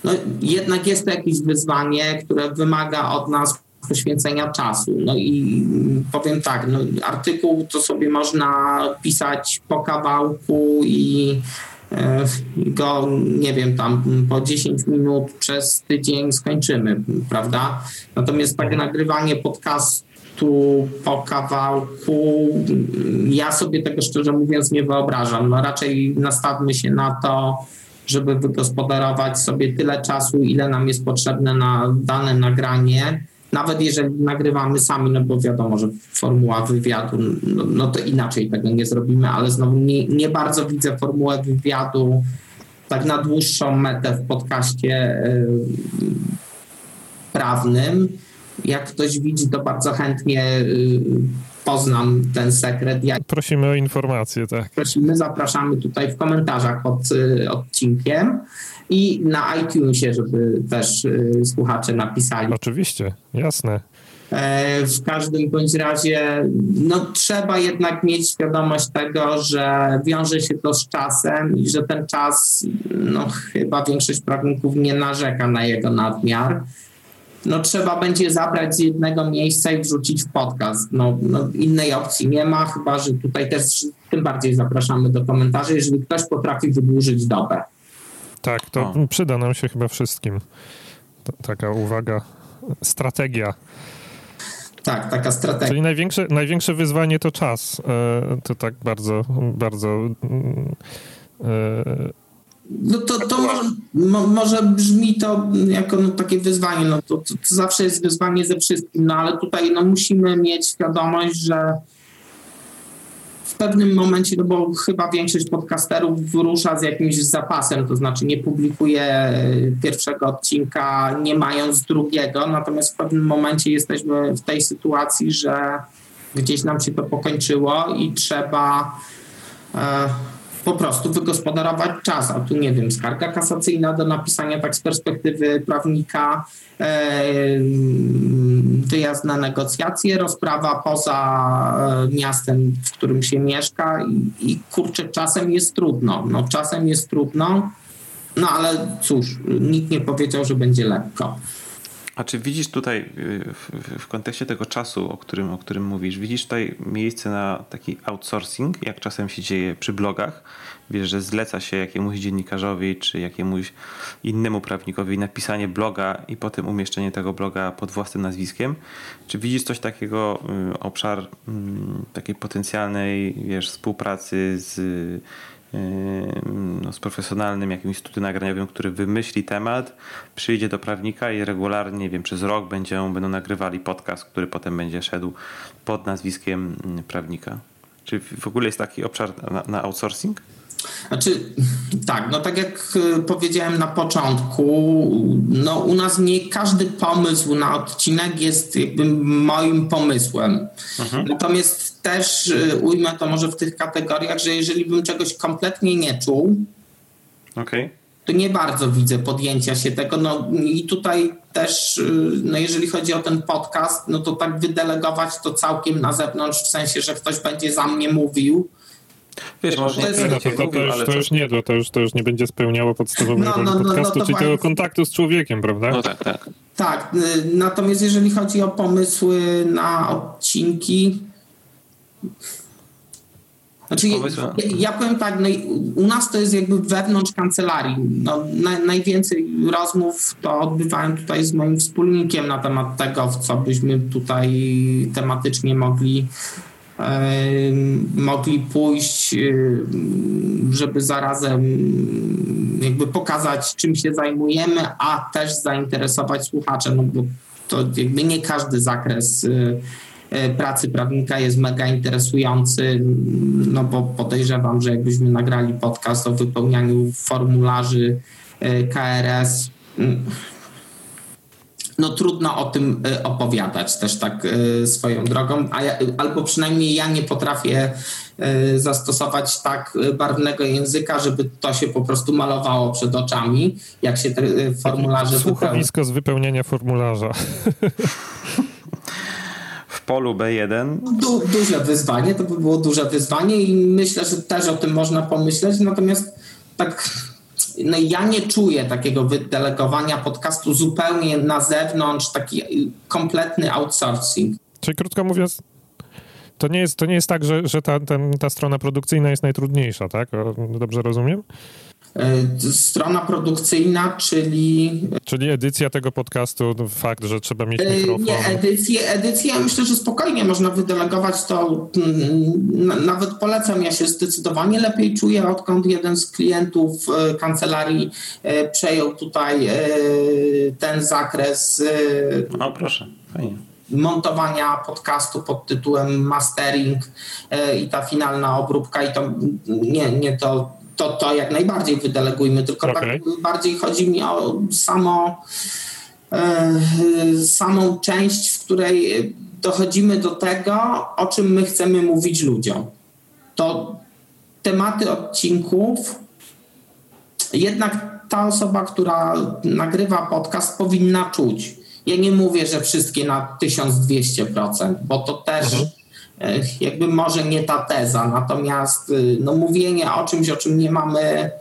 Speaker 3: no, jednak jest to jakieś wyzwanie, które wymaga od nas poświęcenia czasu. No i powiem tak, no, artykuł to sobie można pisać po kawałku i e, go, nie wiem, tam po 10 minut przez tydzień skończymy, prawda? Natomiast takie nagrywanie podcastu tu po kawałku. Ja sobie tego szczerze mówiąc nie wyobrażam. No raczej nastawmy się na to, żeby wygospodarować sobie tyle czasu, ile nam jest potrzebne na dane nagranie. Nawet jeżeli nagrywamy sami, no bo wiadomo, że formuła wywiadu, no, no to inaczej tego nie zrobimy, ale znowu nie, nie bardzo widzę formułę wywiadu tak na dłuższą metę w podcaście yy, prawnym jak ktoś widzi, to bardzo chętnie y, poznam ten sekret.
Speaker 1: Prosimy o informacje, tak.
Speaker 3: Prosimy, zapraszamy tutaj w komentarzach pod y, odcinkiem i na iTunesie, żeby też y, słuchacze napisali.
Speaker 1: Oczywiście, jasne.
Speaker 3: E, w każdym bądź razie no, trzeba jednak mieć świadomość tego, że wiąże się to z czasem i że ten czas, no chyba większość prawników nie narzeka na jego nadmiar no trzeba będzie zabrać z jednego miejsca i wrzucić w podcast. No, no, innej opcji nie ma, chyba że tutaj też tym bardziej zapraszamy do komentarzy, jeżeli ktoś potrafi wydłużyć dobę.
Speaker 1: Tak, to o. przyda nam się chyba wszystkim. taka uwaga, strategia.
Speaker 3: Tak, taka strategia.
Speaker 1: Czyli największe, największe wyzwanie to czas. E, to tak bardzo, bardzo mm,
Speaker 3: e, no to, to może, brzmi to jako no, takie wyzwanie, no to, to, to, zawsze jest wyzwanie ze wszystkim, no ale tutaj no, musimy mieć świadomość, że w pewnym momencie, no bo chyba większość podcasterów wyrusza z jakimś zapasem, to znaczy nie publikuje pierwszego odcinka, nie mając drugiego, natomiast w pewnym momencie jesteśmy w tej sytuacji, że gdzieś nam się to pokończyło i trzeba e, po prostu wygospodarować czas. A tu nie wiem, skarga kasacyjna do napisania tak z perspektywy prawnika, e, wyjazd na negocjacje, rozprawa poza e, miastem, w którym się mieszka i, i kurczę, czasem jest trudno. No, czasem jest trudno, no ale cóż, nikt nie powiedział, że będzie lekko.
Speaker 2: A czy widzisz tutaj y, w, w, kontekście tego czasu, o którym, o którym mówisz, widzisz tutaj miejsce na taki outsourcing, jak czasem się dzieje przy blogach? Wiesz, że zleca się jakiemuś dziennikarzowi czy jakiemuś innemu prawnikowi napisanie bloga i potem umieszczenie tego bloga pod własnym nazwiskiem. Czy widzisz coś takiego, y, obszar mm, takiej potencjalnej wiesz, współpracy z no, z profesjonalnym jakimś studium nagraniowym, który wymyśli temat, przyjdzie do prawnika i regularnie, nie wiem, przez rok będzie, będą nagrywali podcast, który potem będzie szedł pod nazwiskiem mm, prawnika. Czy w ogóle jest taki obszar na, na outsourcing?
Speaker 3: Znaczy, [LAUGHS] tak, no tak jak y, powiedziałem na początku, no u nas nie każdy pomysł na odcinek jest jakby moim pomysłem. Mhm. Natomiast też y, ujmę to może w tych kategoriach, że jeżeli bym czegoś kompletnie nie czuł,
Speaker 2: okay.
Speaker 3: to nie bardzo widzę podjęcia się tego. No i tutaj też, y, no jeżeli chodzi o ten podcast, no to tak wydelegować to całkiem na zewnątrz, w sensie, że ktoś będzie za mnie mówił,
Speaker 1: Wiesz, może to, jest, no, to, to, to, już, to już nie, to już, to już nie będzie spełniało podstawowego no, no, no, podcastu, no, czyli tego kontaktu z człowiekiem, prawda?
Speaker 2: No tak, tak.
Speaker 3: Tak, y, natomiast jeżeli chodzi o pomysły na odcinki, znaczy, ja, ja, powiem tak, no, u nas to jest jakby wewnątrz kancelarii. No, na, najwięcej rozmów to odbywałem tutaj z moim wspólnikiem na temat tego, w co byśmy tutaj tematycznie mogli mogli pójść, żeby zarazem jakby pokazać, czym się zajmujemy, a też zainteresować słuchacze, no bo to jakby nie każdy zakres y, pracy prawnika jest mega interesujący, no bo podejrzewam, że jakbyśmy nagrali podcast o wypełnianiu formularzy KRS, no trudno o tym y, opowiadać też tak y, swoją drogą, a ja, albo przynajmniej ja nie potrafię y, zastosować tak barwnego języka, żeby to się po prostu malowało przed oczami, jak się te formularze
Speaker 1: Słuchowisko z wypełniania formularza.
Speaker 2: W polu B1.
Speaker 3: Du, duże wyzwanie, to by było duże wyzwanie i myślę, że też o tym można pomyśleć, natomiast tak no ja nie czuję takiego wydelegowania podcastu zupełnie na zewnątrz, taki kompletny outsourcing.
Speaker 1: Czyli krótko mówiąc, to nie jest, to nie jest tak, że, że ta, ten, ta strona produkcyjna jest najtrudniejsza, tak? Dobrze rozumiem?
Speaker 3: E, strona produkcyjna, czyli...
Speaker 1: Czyli edycja tego podcastu, no, fakt, że trzeba mieć e, mikrofon.
Speaker 3: Nie, edycję, edycję myślę, że spokojnie można wydelegować to. Mm, nawet polecam, ja się zdecydowanie lepiej czuję, odkąd jeden z klientów e, kancelarii przejął tutaj ten zakres.
Speaker 2: No proszę, fajnie
Speaker 3: montowania podcastu pod tytułem mastering i ta finalna obróbka i to nie, nie to to, to jak najbardziej wydelegujmy, tylko okay. tak bardziej chodzi mi o samo, e, samą część, w której dochodzimy do tego, o czym my chcemy mówić ludziom. To tematy odcinków, jednak ta osoba, która nagrywa podcast, powinna czuć. Ja nie mówię, że wszystkie na 1200%, bo to też. Mhm jakby może nie ta teza, natomiast y, no, mówienie o czymś, o czym nie mamy,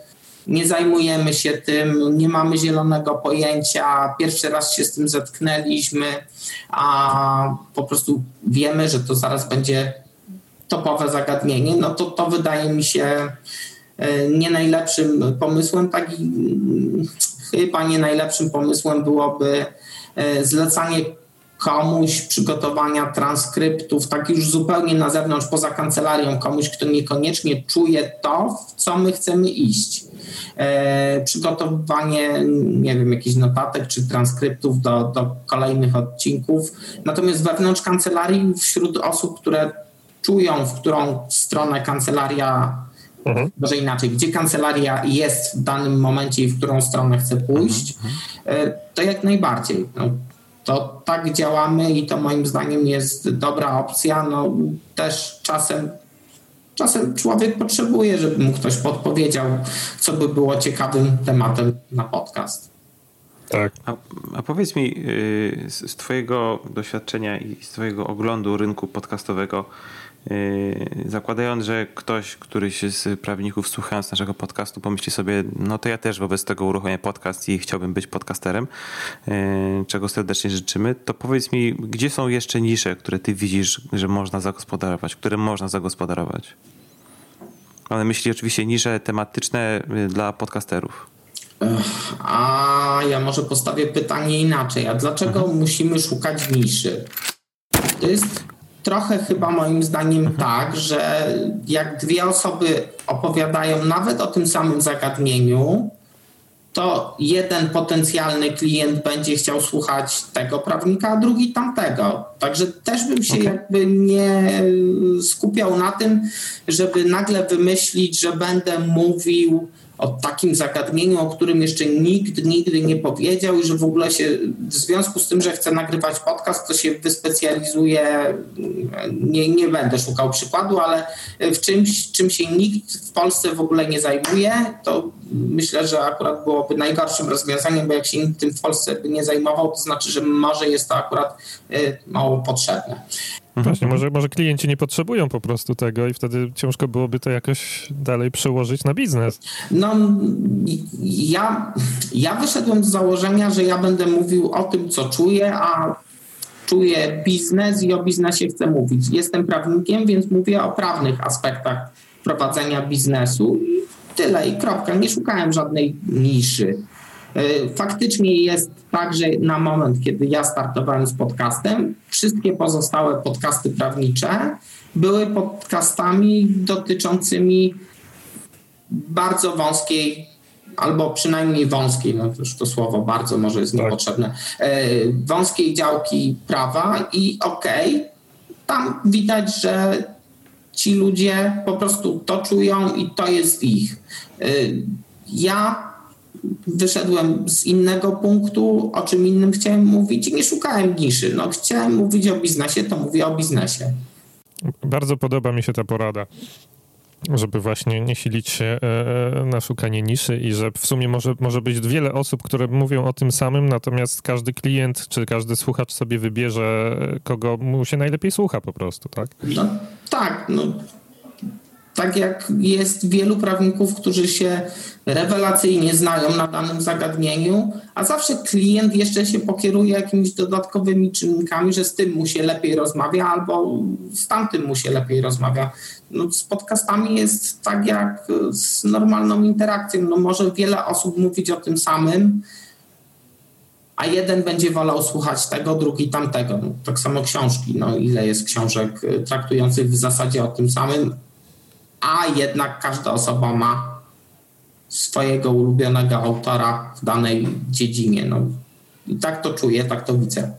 Speaker 3: nie zajmujemy się tym, nie mamy zielonego pojęcia, pierwszy raz się z tym zetknęliśmy, a po prostu wiemy, że to zaraz będzie topowe zagadnienie, no to to wydaje mi się y, nie najlepszym pomysłem, tak y, chyba nie najlepszym pomysłem byłoby zlecanie komuś przygotowania transkryptów, tak już zupełnie na zewnątrz, poza kancelarią, komuś, kto niekoniecznie czuje to, w co my chcemy iść. E, przygotowanie, nie wiem, jakichś notatek czy transkryptów do, do kolejnych odcinków. Natomiast wewnątrz kancelarii, wśród osób, które czują, w którą stronę kancelaria Mhm. Może inaczej, gdzie kancelaria jest w danym momencie i w którą stronę chce pójść, mhm. mhm. E, to jak najbardziej. No, to tak działamy i to moim zdaniem jest dobra opcja. No, też czasem, czasem człowiek potrzebuje, żeby mu ktoś podpowiedział, co by było ciekawym tematem na podcast.
Speaker 2: Tak. A, a powiedz mi y, z, z Twojego doświadczenia i z Twojego oglądu rynku podcastowego, Yy, zakładając, że ktoś, któryś z prawników słuchając naszego podcastu pomyśli sobie, no to ja też wobec tego uruchomię podcast i chciałbym być podcasterem, yy, czego serdecznie życzymy, to powiedz mi, gdzie są jeszcze nisze, które ty widzisz, że można zagospodarować, które można zagospodarować? Mam na myśli oczywiście nisze tematyczne yy, dla podcasterów.
Speaker 3: A ja może postawię pytanie inaczej. A dlaczego mhm. musimy szukać niszy? To jest trochę chyba moim zdaniem mhm. tak, że jak dwie osoby opowiadają nawet o tym samym zagadnieniu, to jeden potencjalny klient będzie chciał słuchać tego prawnika, a drugi tamtego. Także też bym się okay. jakby nie skupiał na tym, żeby nagle wymyślić, że będę mówił o takim zagadnieniu, o którym jeszcze nikt nigdy nie powiedział i że w ogóle się w związku z tym, że chcę nagrywać podcast, to się wyspecjalizuje, nie, nie będę szukał przykładu, ale w czymś, czym się nikt w Polsce w ogóle nie zajmuje, to myślę, że akurat byłoby najgorszym rozwiązaniem, bo jak się nikt tym w Polsce by nie zajmował, to znaczy, że może jest to akurat y, mało potrzebne.
Speaker 1: Mhm. Właśnie, może, może klienci nie potrzebują po prostu tego i wtedy ciężko byłoby to jakoś dalej przełożyć na biznes.
Speaker 3: No, ja, ja wyszedłem z założenia, że ja będę mówił o tym, co czuję, a czuję biznes i o biznesie chcę mówić. Jestem prawnikiem, więc mówię o prawnych aspektach prowadzenia biznesu i tyle i kropka. Nie szukałem żadnej niszy. E, faktycznie jest tak, że na moment, kiedy ja startowałem z podcastem, wszystkie pozostałe podcasty prawnicze były podcastami dotyczącymi bardzo wąskiej albo przynajmniej wąskiej, no już to słowo bardzo może jest tak. niepotrzebne, e, wąskiej działki prawa i okej, okay, tam widać, że ci ludzie po prostu to czują i to jest ich. E, ja wyszedłem z innego punktu, o czym innym chciałem mówić i nie szukałem niszy. No, chciałem mówić o biznesie, to mówię o biznesie.
Speaker 1: Bardzo podoba mi się ta porada żeby właśnie nie silić się e, e, na szukanie niszy i że w sumie może, może być wiele osób, które mówią o tym samym, natomiast każdy klient czy każdy słuchacz sobie wybierze, kogo mu się najlepiej słucha po prostu, tak?
Speaker 3: No, tak, no tak jak jest wielu prawników, którzy się rewelacyjnie znają na danym zagadnieniu, a zawsze klient jeszcze się pokieruje jakimiś dodatkowymi czynnikami, że z tym mu się lepiej rozmawia albo z tamtym mu się lepiej rozmawia. No, z podcastami jest tak jak z normalną interakcją. No, może wiele osób mówić o tym samym, a jeden będzie wolał słuchać tego, drugi tamtego. No, tak samo książki. No, ile jest książek traktujących w zasadzie o tym samym, a jednak każda osoba ma swojego ulubionego autora w danej dziedzinie. No, I tak to czuję, tak to widzę.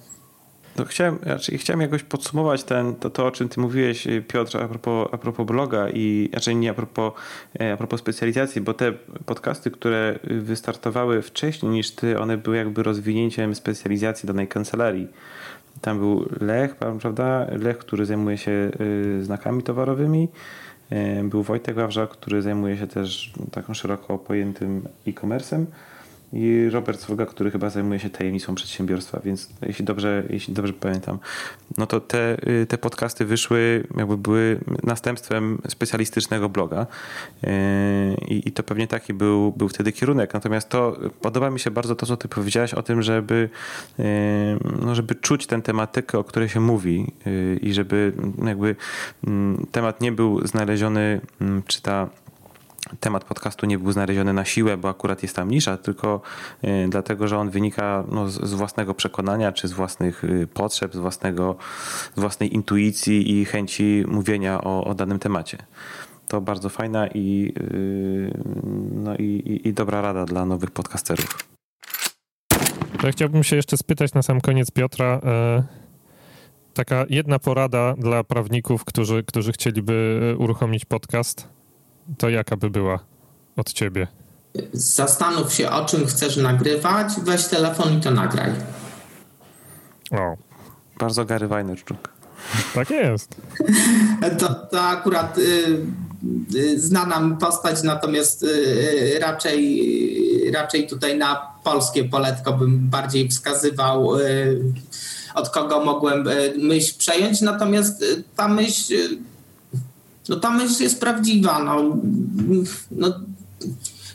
Speaker 2: No chciałem, znaczy chciałem jakoś podsumować ten, to, to, o czym ty mówiłeś, Piotr, a propos, a propos bloga i znaczy nie a propos, e, a propos specjalizacji, bo te podcasty, które wystartowały wcześniej niż ty, one były jakby rozwinięciem specjalizacji danej kancelarii. Tam był Lech, prawda? Lech, który zajmuje się y, znakami towarowymi. E, był Wojtek Wawrzak, który zajmuje się też taką szeroko pojętym e-commerce'em i Robert Swoga, który chyba zajmuje się tajemnicą przedsiębiorstwa, więc jeśli dobrze, jeśli dobrze pamiętam, no to te, y, te podcasty wyszły, jakby były następstwem specjalistycznego bloga yy, i to pewnie taki był, był wtedy kierunek. Natomiast to podoba mi się bardzo to, co ty powiedziałaś o tym, żeby, yy, no żeby czuć tę tematykę, o której się mówi i żeby jakby mm, temat nie był znaleziony, mm, czy ta temat podcastu nie był znaleziony na siłę, bo akurat jest tam nisza, tylko y, dlatego, że on wynika no, z, własnego przekonania, czy z własnych y, potrzeb, z, własnego, z własnej intuicji i chęci mówienia o, o danym temacie. To bardzo fajna i, y, no i, i, dobra rada dla nowych podcasterów.
Speaker 1: Ja chciałbym się jeszcze spytać na sam koniec Piotra. E, taka jedna porada dla prawników, którzy, którzy chcieliby uruchomić podcast to jaka by była od ciebie?
Speaker 3: Zastanów się, o czym chcesz nagrywać, weź telefon i to nagraj.
Speaker 2: O. Bardzo Gary Vaynerchuk.
Speaker 1: Tak jest.
Speaker 3: To, to akurat y, y, znana postać, natomiast y, raczej, raczej tutaj na polskie poletko bym bardziej wskazywał, y, od kogo mogłem y, myśl przejąć. Natomiast y, ta myśl no ta myśl jest prawdziwa. No, no,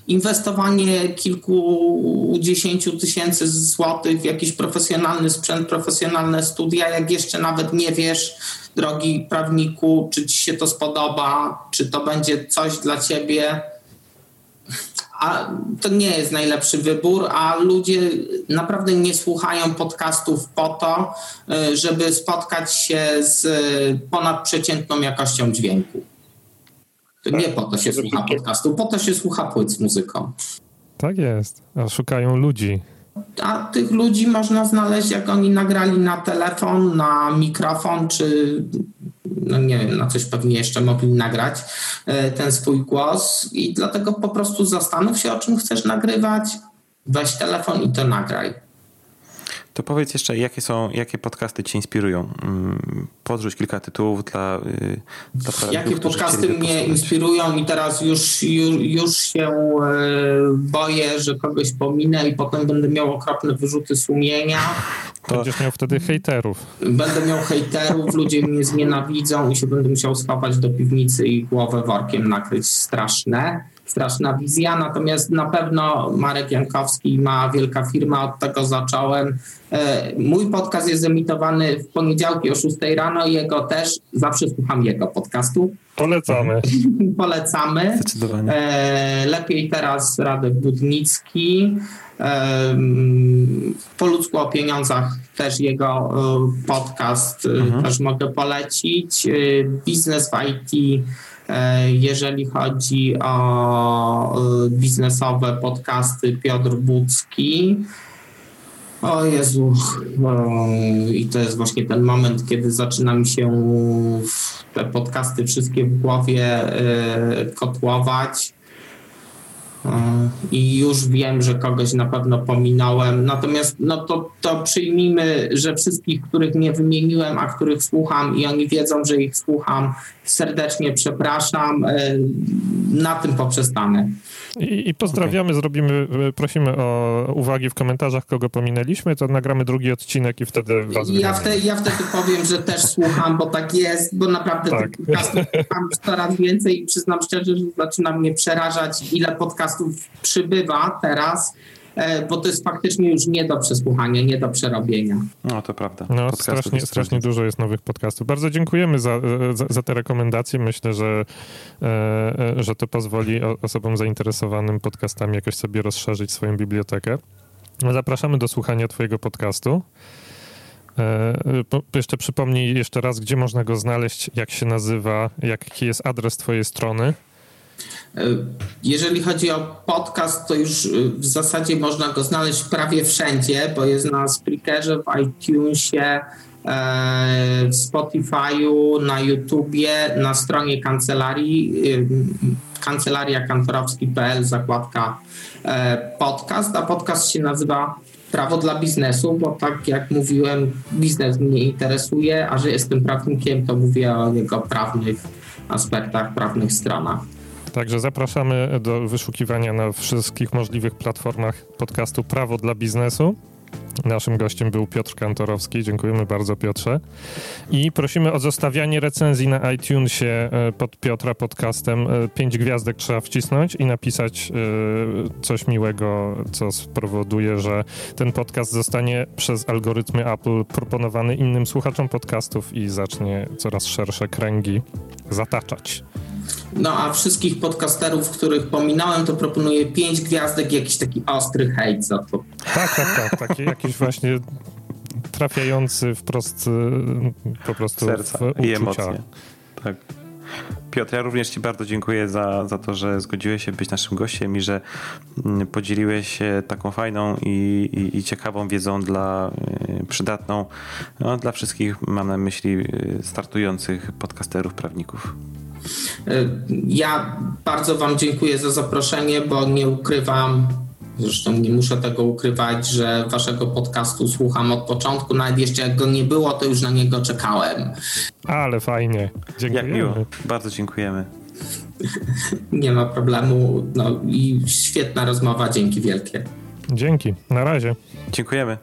Speaker 3: inwestowanie kilkudziesięciu tysięcy złotych w jakiś profesjonalny sprzęt, profesjonalne studia, jak jeszcze nawet nie wiesz, drogi prawniku, czy ci się to spodoba, czy to będzie coś dla ciebie. A to nie jest najlepszy wybór, a ludzie naprawdę nie słuchają podcastów po to, y, żeby spotkać się z ponadprzeciętną jakością dźwięku. To nie po to się słucha podcastu, po to się słucha płyt z muzyką.
Speaker 1: Tak jest, a szukają ludzi.
Speaker 3: A tych ludzi można znaleźć, jak oni nagrali na telefon, na mikrofon, czy no nie wiem, na coś pewnie jeszcze mogli nagrać e, ten swój głos i dlatego po prostu zastanów się, o czym chcesz nagrywać, weź telefon i to nagraj.
Speaker 2: To powiedz jeszcze, jakie są, jakie podcasty cię inspirują? Mm, podrzuć kilka tytułów dla, y,
Speaker 3: dla Jakie podcasty mnie inspirują i teraz już, już, już się e, boję, że kogoś pominę i potem będę miał okropne wyrzuty sumienia.
Speaker 1: To... Będziesz miał wtedy hejterów.
Speaker 3: Będę miał hejterów, ludzie mnie znienawidzą i się będę musiał schować do piwnicy i głowę workiem nakryć. Straszne straszna wizja, natomiast na pewno Marek Jankowski ma wielka firma, od tego zacząłem. E, mój podcast jest emitowany w poniedziałki o 6 rano, jego też, zawsze słucham jego podcastu.
Speaker 1: Polecamy. [LAUGHS]
Speaker 3: Polecamy.
Speaker 2: Zdecydowanie.
Speaker 3: E, lepiej teraz Radek Budnicki. E, po ludzku o pieniądzach też jego podcast mhm. też mogę polecić. Biznes w IT jeżeli chodzi o e, biznesowe podcasty, Piotr Budzki. O Jezu, i to jest właśnie ten moment, kiedy zaczyna mi się te podcasty wszystkie w głowie e, kotłować i już wiem, że kogoś na pewno pominąłem. Natomiast no to, to przyjmijmy, że wszystkich, których nie wymieniłem, a których słucham i oni wiedzą, że ich słucham, serdecznie przepraszam. E, na tym poprzestanę.
Speaker 1: I, I, pozdrawiamy, okay. zrobimy, prosimy o uwagi w komentarzach, kogo pominęliśmy, to nagramy drugi odcinek i wtedy was
Speaker 3: ja, wte, ja wtedy powiem, że też słucham, bo tak jest, bo naprawdę tak. tych podcastów słucham coraz więcej i przyznam szczerze, że zaczyna mnie przerażać, ile podcastów przybywa teraz bo to jest faktycznie już nie do przesłuchania, nie do przerobienia.
Speaker 2: No to prawda.
Speaker 1: No, strasznie, strasznie dużo jest nowych podcastów. Bardzo dziękujemy za, za, za te rekomendacje. Myślę, że, e, że to pozwoli osobom zainteresowanym podcastami jakoś sobie rozszerzyć swoją bibliotekę. Zapraszamy do słuchania Twojego podcastu. E, jeszcze przypomnij jeszcze raz, gdzie można go znaleźć, jak się nazywa, jaki jest adres Twojej strony.
Speaker 3: Jeżeli chodzi o podcast, to już y, w zasadzie można go znaleźć prawie wszędzie, bo jest na Spreakerze, w iTunesie, e, w Spotify'u, na YouTubie, na stronie kancelarii kancelariakantorowski.pl zakładka e, podcast, a podcast się nazywa Prawo dla biznesu, bo tak jak mówiłem, biznes mnie interesuje, a że jestem prawnikiem, to mówię o jego prawnych aspektach, prawnych stronach.
Speaker 1: Także zapraszamy do wyszukiwania na wszystkich możliwych platformach podcastu Prawo dla Biznesu. Naszym gościem był Piotr Kantorowski. Dziękujemy bardzo, Piotrze. I prosimy o zostawianie recenzji na iTunesie e, pod Piotra podcastem. E, pięć gwiazdek trzeba wcisnąć i napisać e, coś miłego, co spowoduje, że ten podcast zostanie przez algorytmy Apple proponowany innym słuchaczom podcastów i zacznie coraz szersze kręgi zataczać.
Speaker 3: No a wszystkich podcasterów, których pominąłem, to proponuję pięć gwiazdek i jakiś taki ostry hejt za to.
Speaker 1: Tak, tak, tak. Taki jakiś właśnie trafiający wprost y, po prostu
Speaker 2: Serca
Speaker 1: w
Speaker 2: i emocje. Tak. Piotr, ja również Ci bardzo dziękuję za, za to, że zgodziłeś się być naszym gościem i że mm, podzieliłeś się taką fajną i, i, i ciekawą wiedzą dla y, przydatną no, dla wszystkich, mam na myśli y, startujących podcasterów, prawników.
Speaker 3: Ja bardzo Wam dziękuję za zaproszenie, bo nie ukrywam, zresztą nie muszę tego ukrywać, że Waszego podcastu słucham od początku. Nawet jeszcze jak go nie było, to już na niego czekałem.
Speaker 1: Ale fajnie. Dziękujemy. Jak miło.
Speaker 2: Bardzo dziękujemy. [LAUGHS]
Speaker 3: nie ma problemu. No i świetna rozmowa. Dzięki wielkie.
Speaker 1: Dzięki. Na razie.
Speaker 2: Dziękujemy.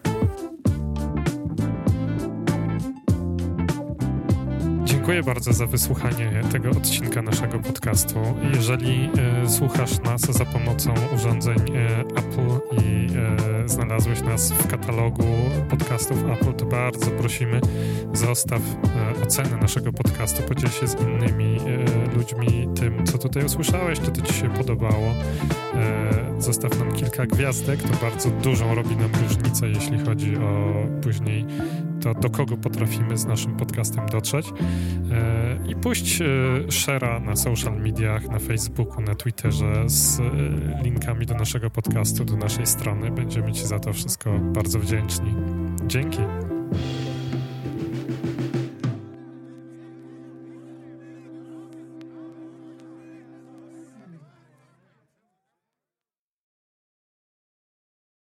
Speaker 1: Dziękuję bardzo za wysłuchanie tego odcinka naszego podcastu. Jeżeli y, słuchasz nas za pomocą urządzeń y, Apple i y, znalazłeś nas w katalogu podcastów Apple, to bardzo prosimy, zostaw e, ocenę naszego podcastu, podziel się z innymi e, ludźmi tym, co tutaj usłyszałeś, czy to ci się podobało. E, zostaw nam kilka gwiazdek, to bardzo dużą robi nam różnicę, jeśli chodzi o później to, do kogo potrafimy z naszym podcastem dotrzeć. I puść share'a na social mediach, na Facebooku, na Twitterze z linkami do naszego podcastu, do naszej strony. Będziemy Ci za to wszystko bardzo wdzięczni. Dzięki.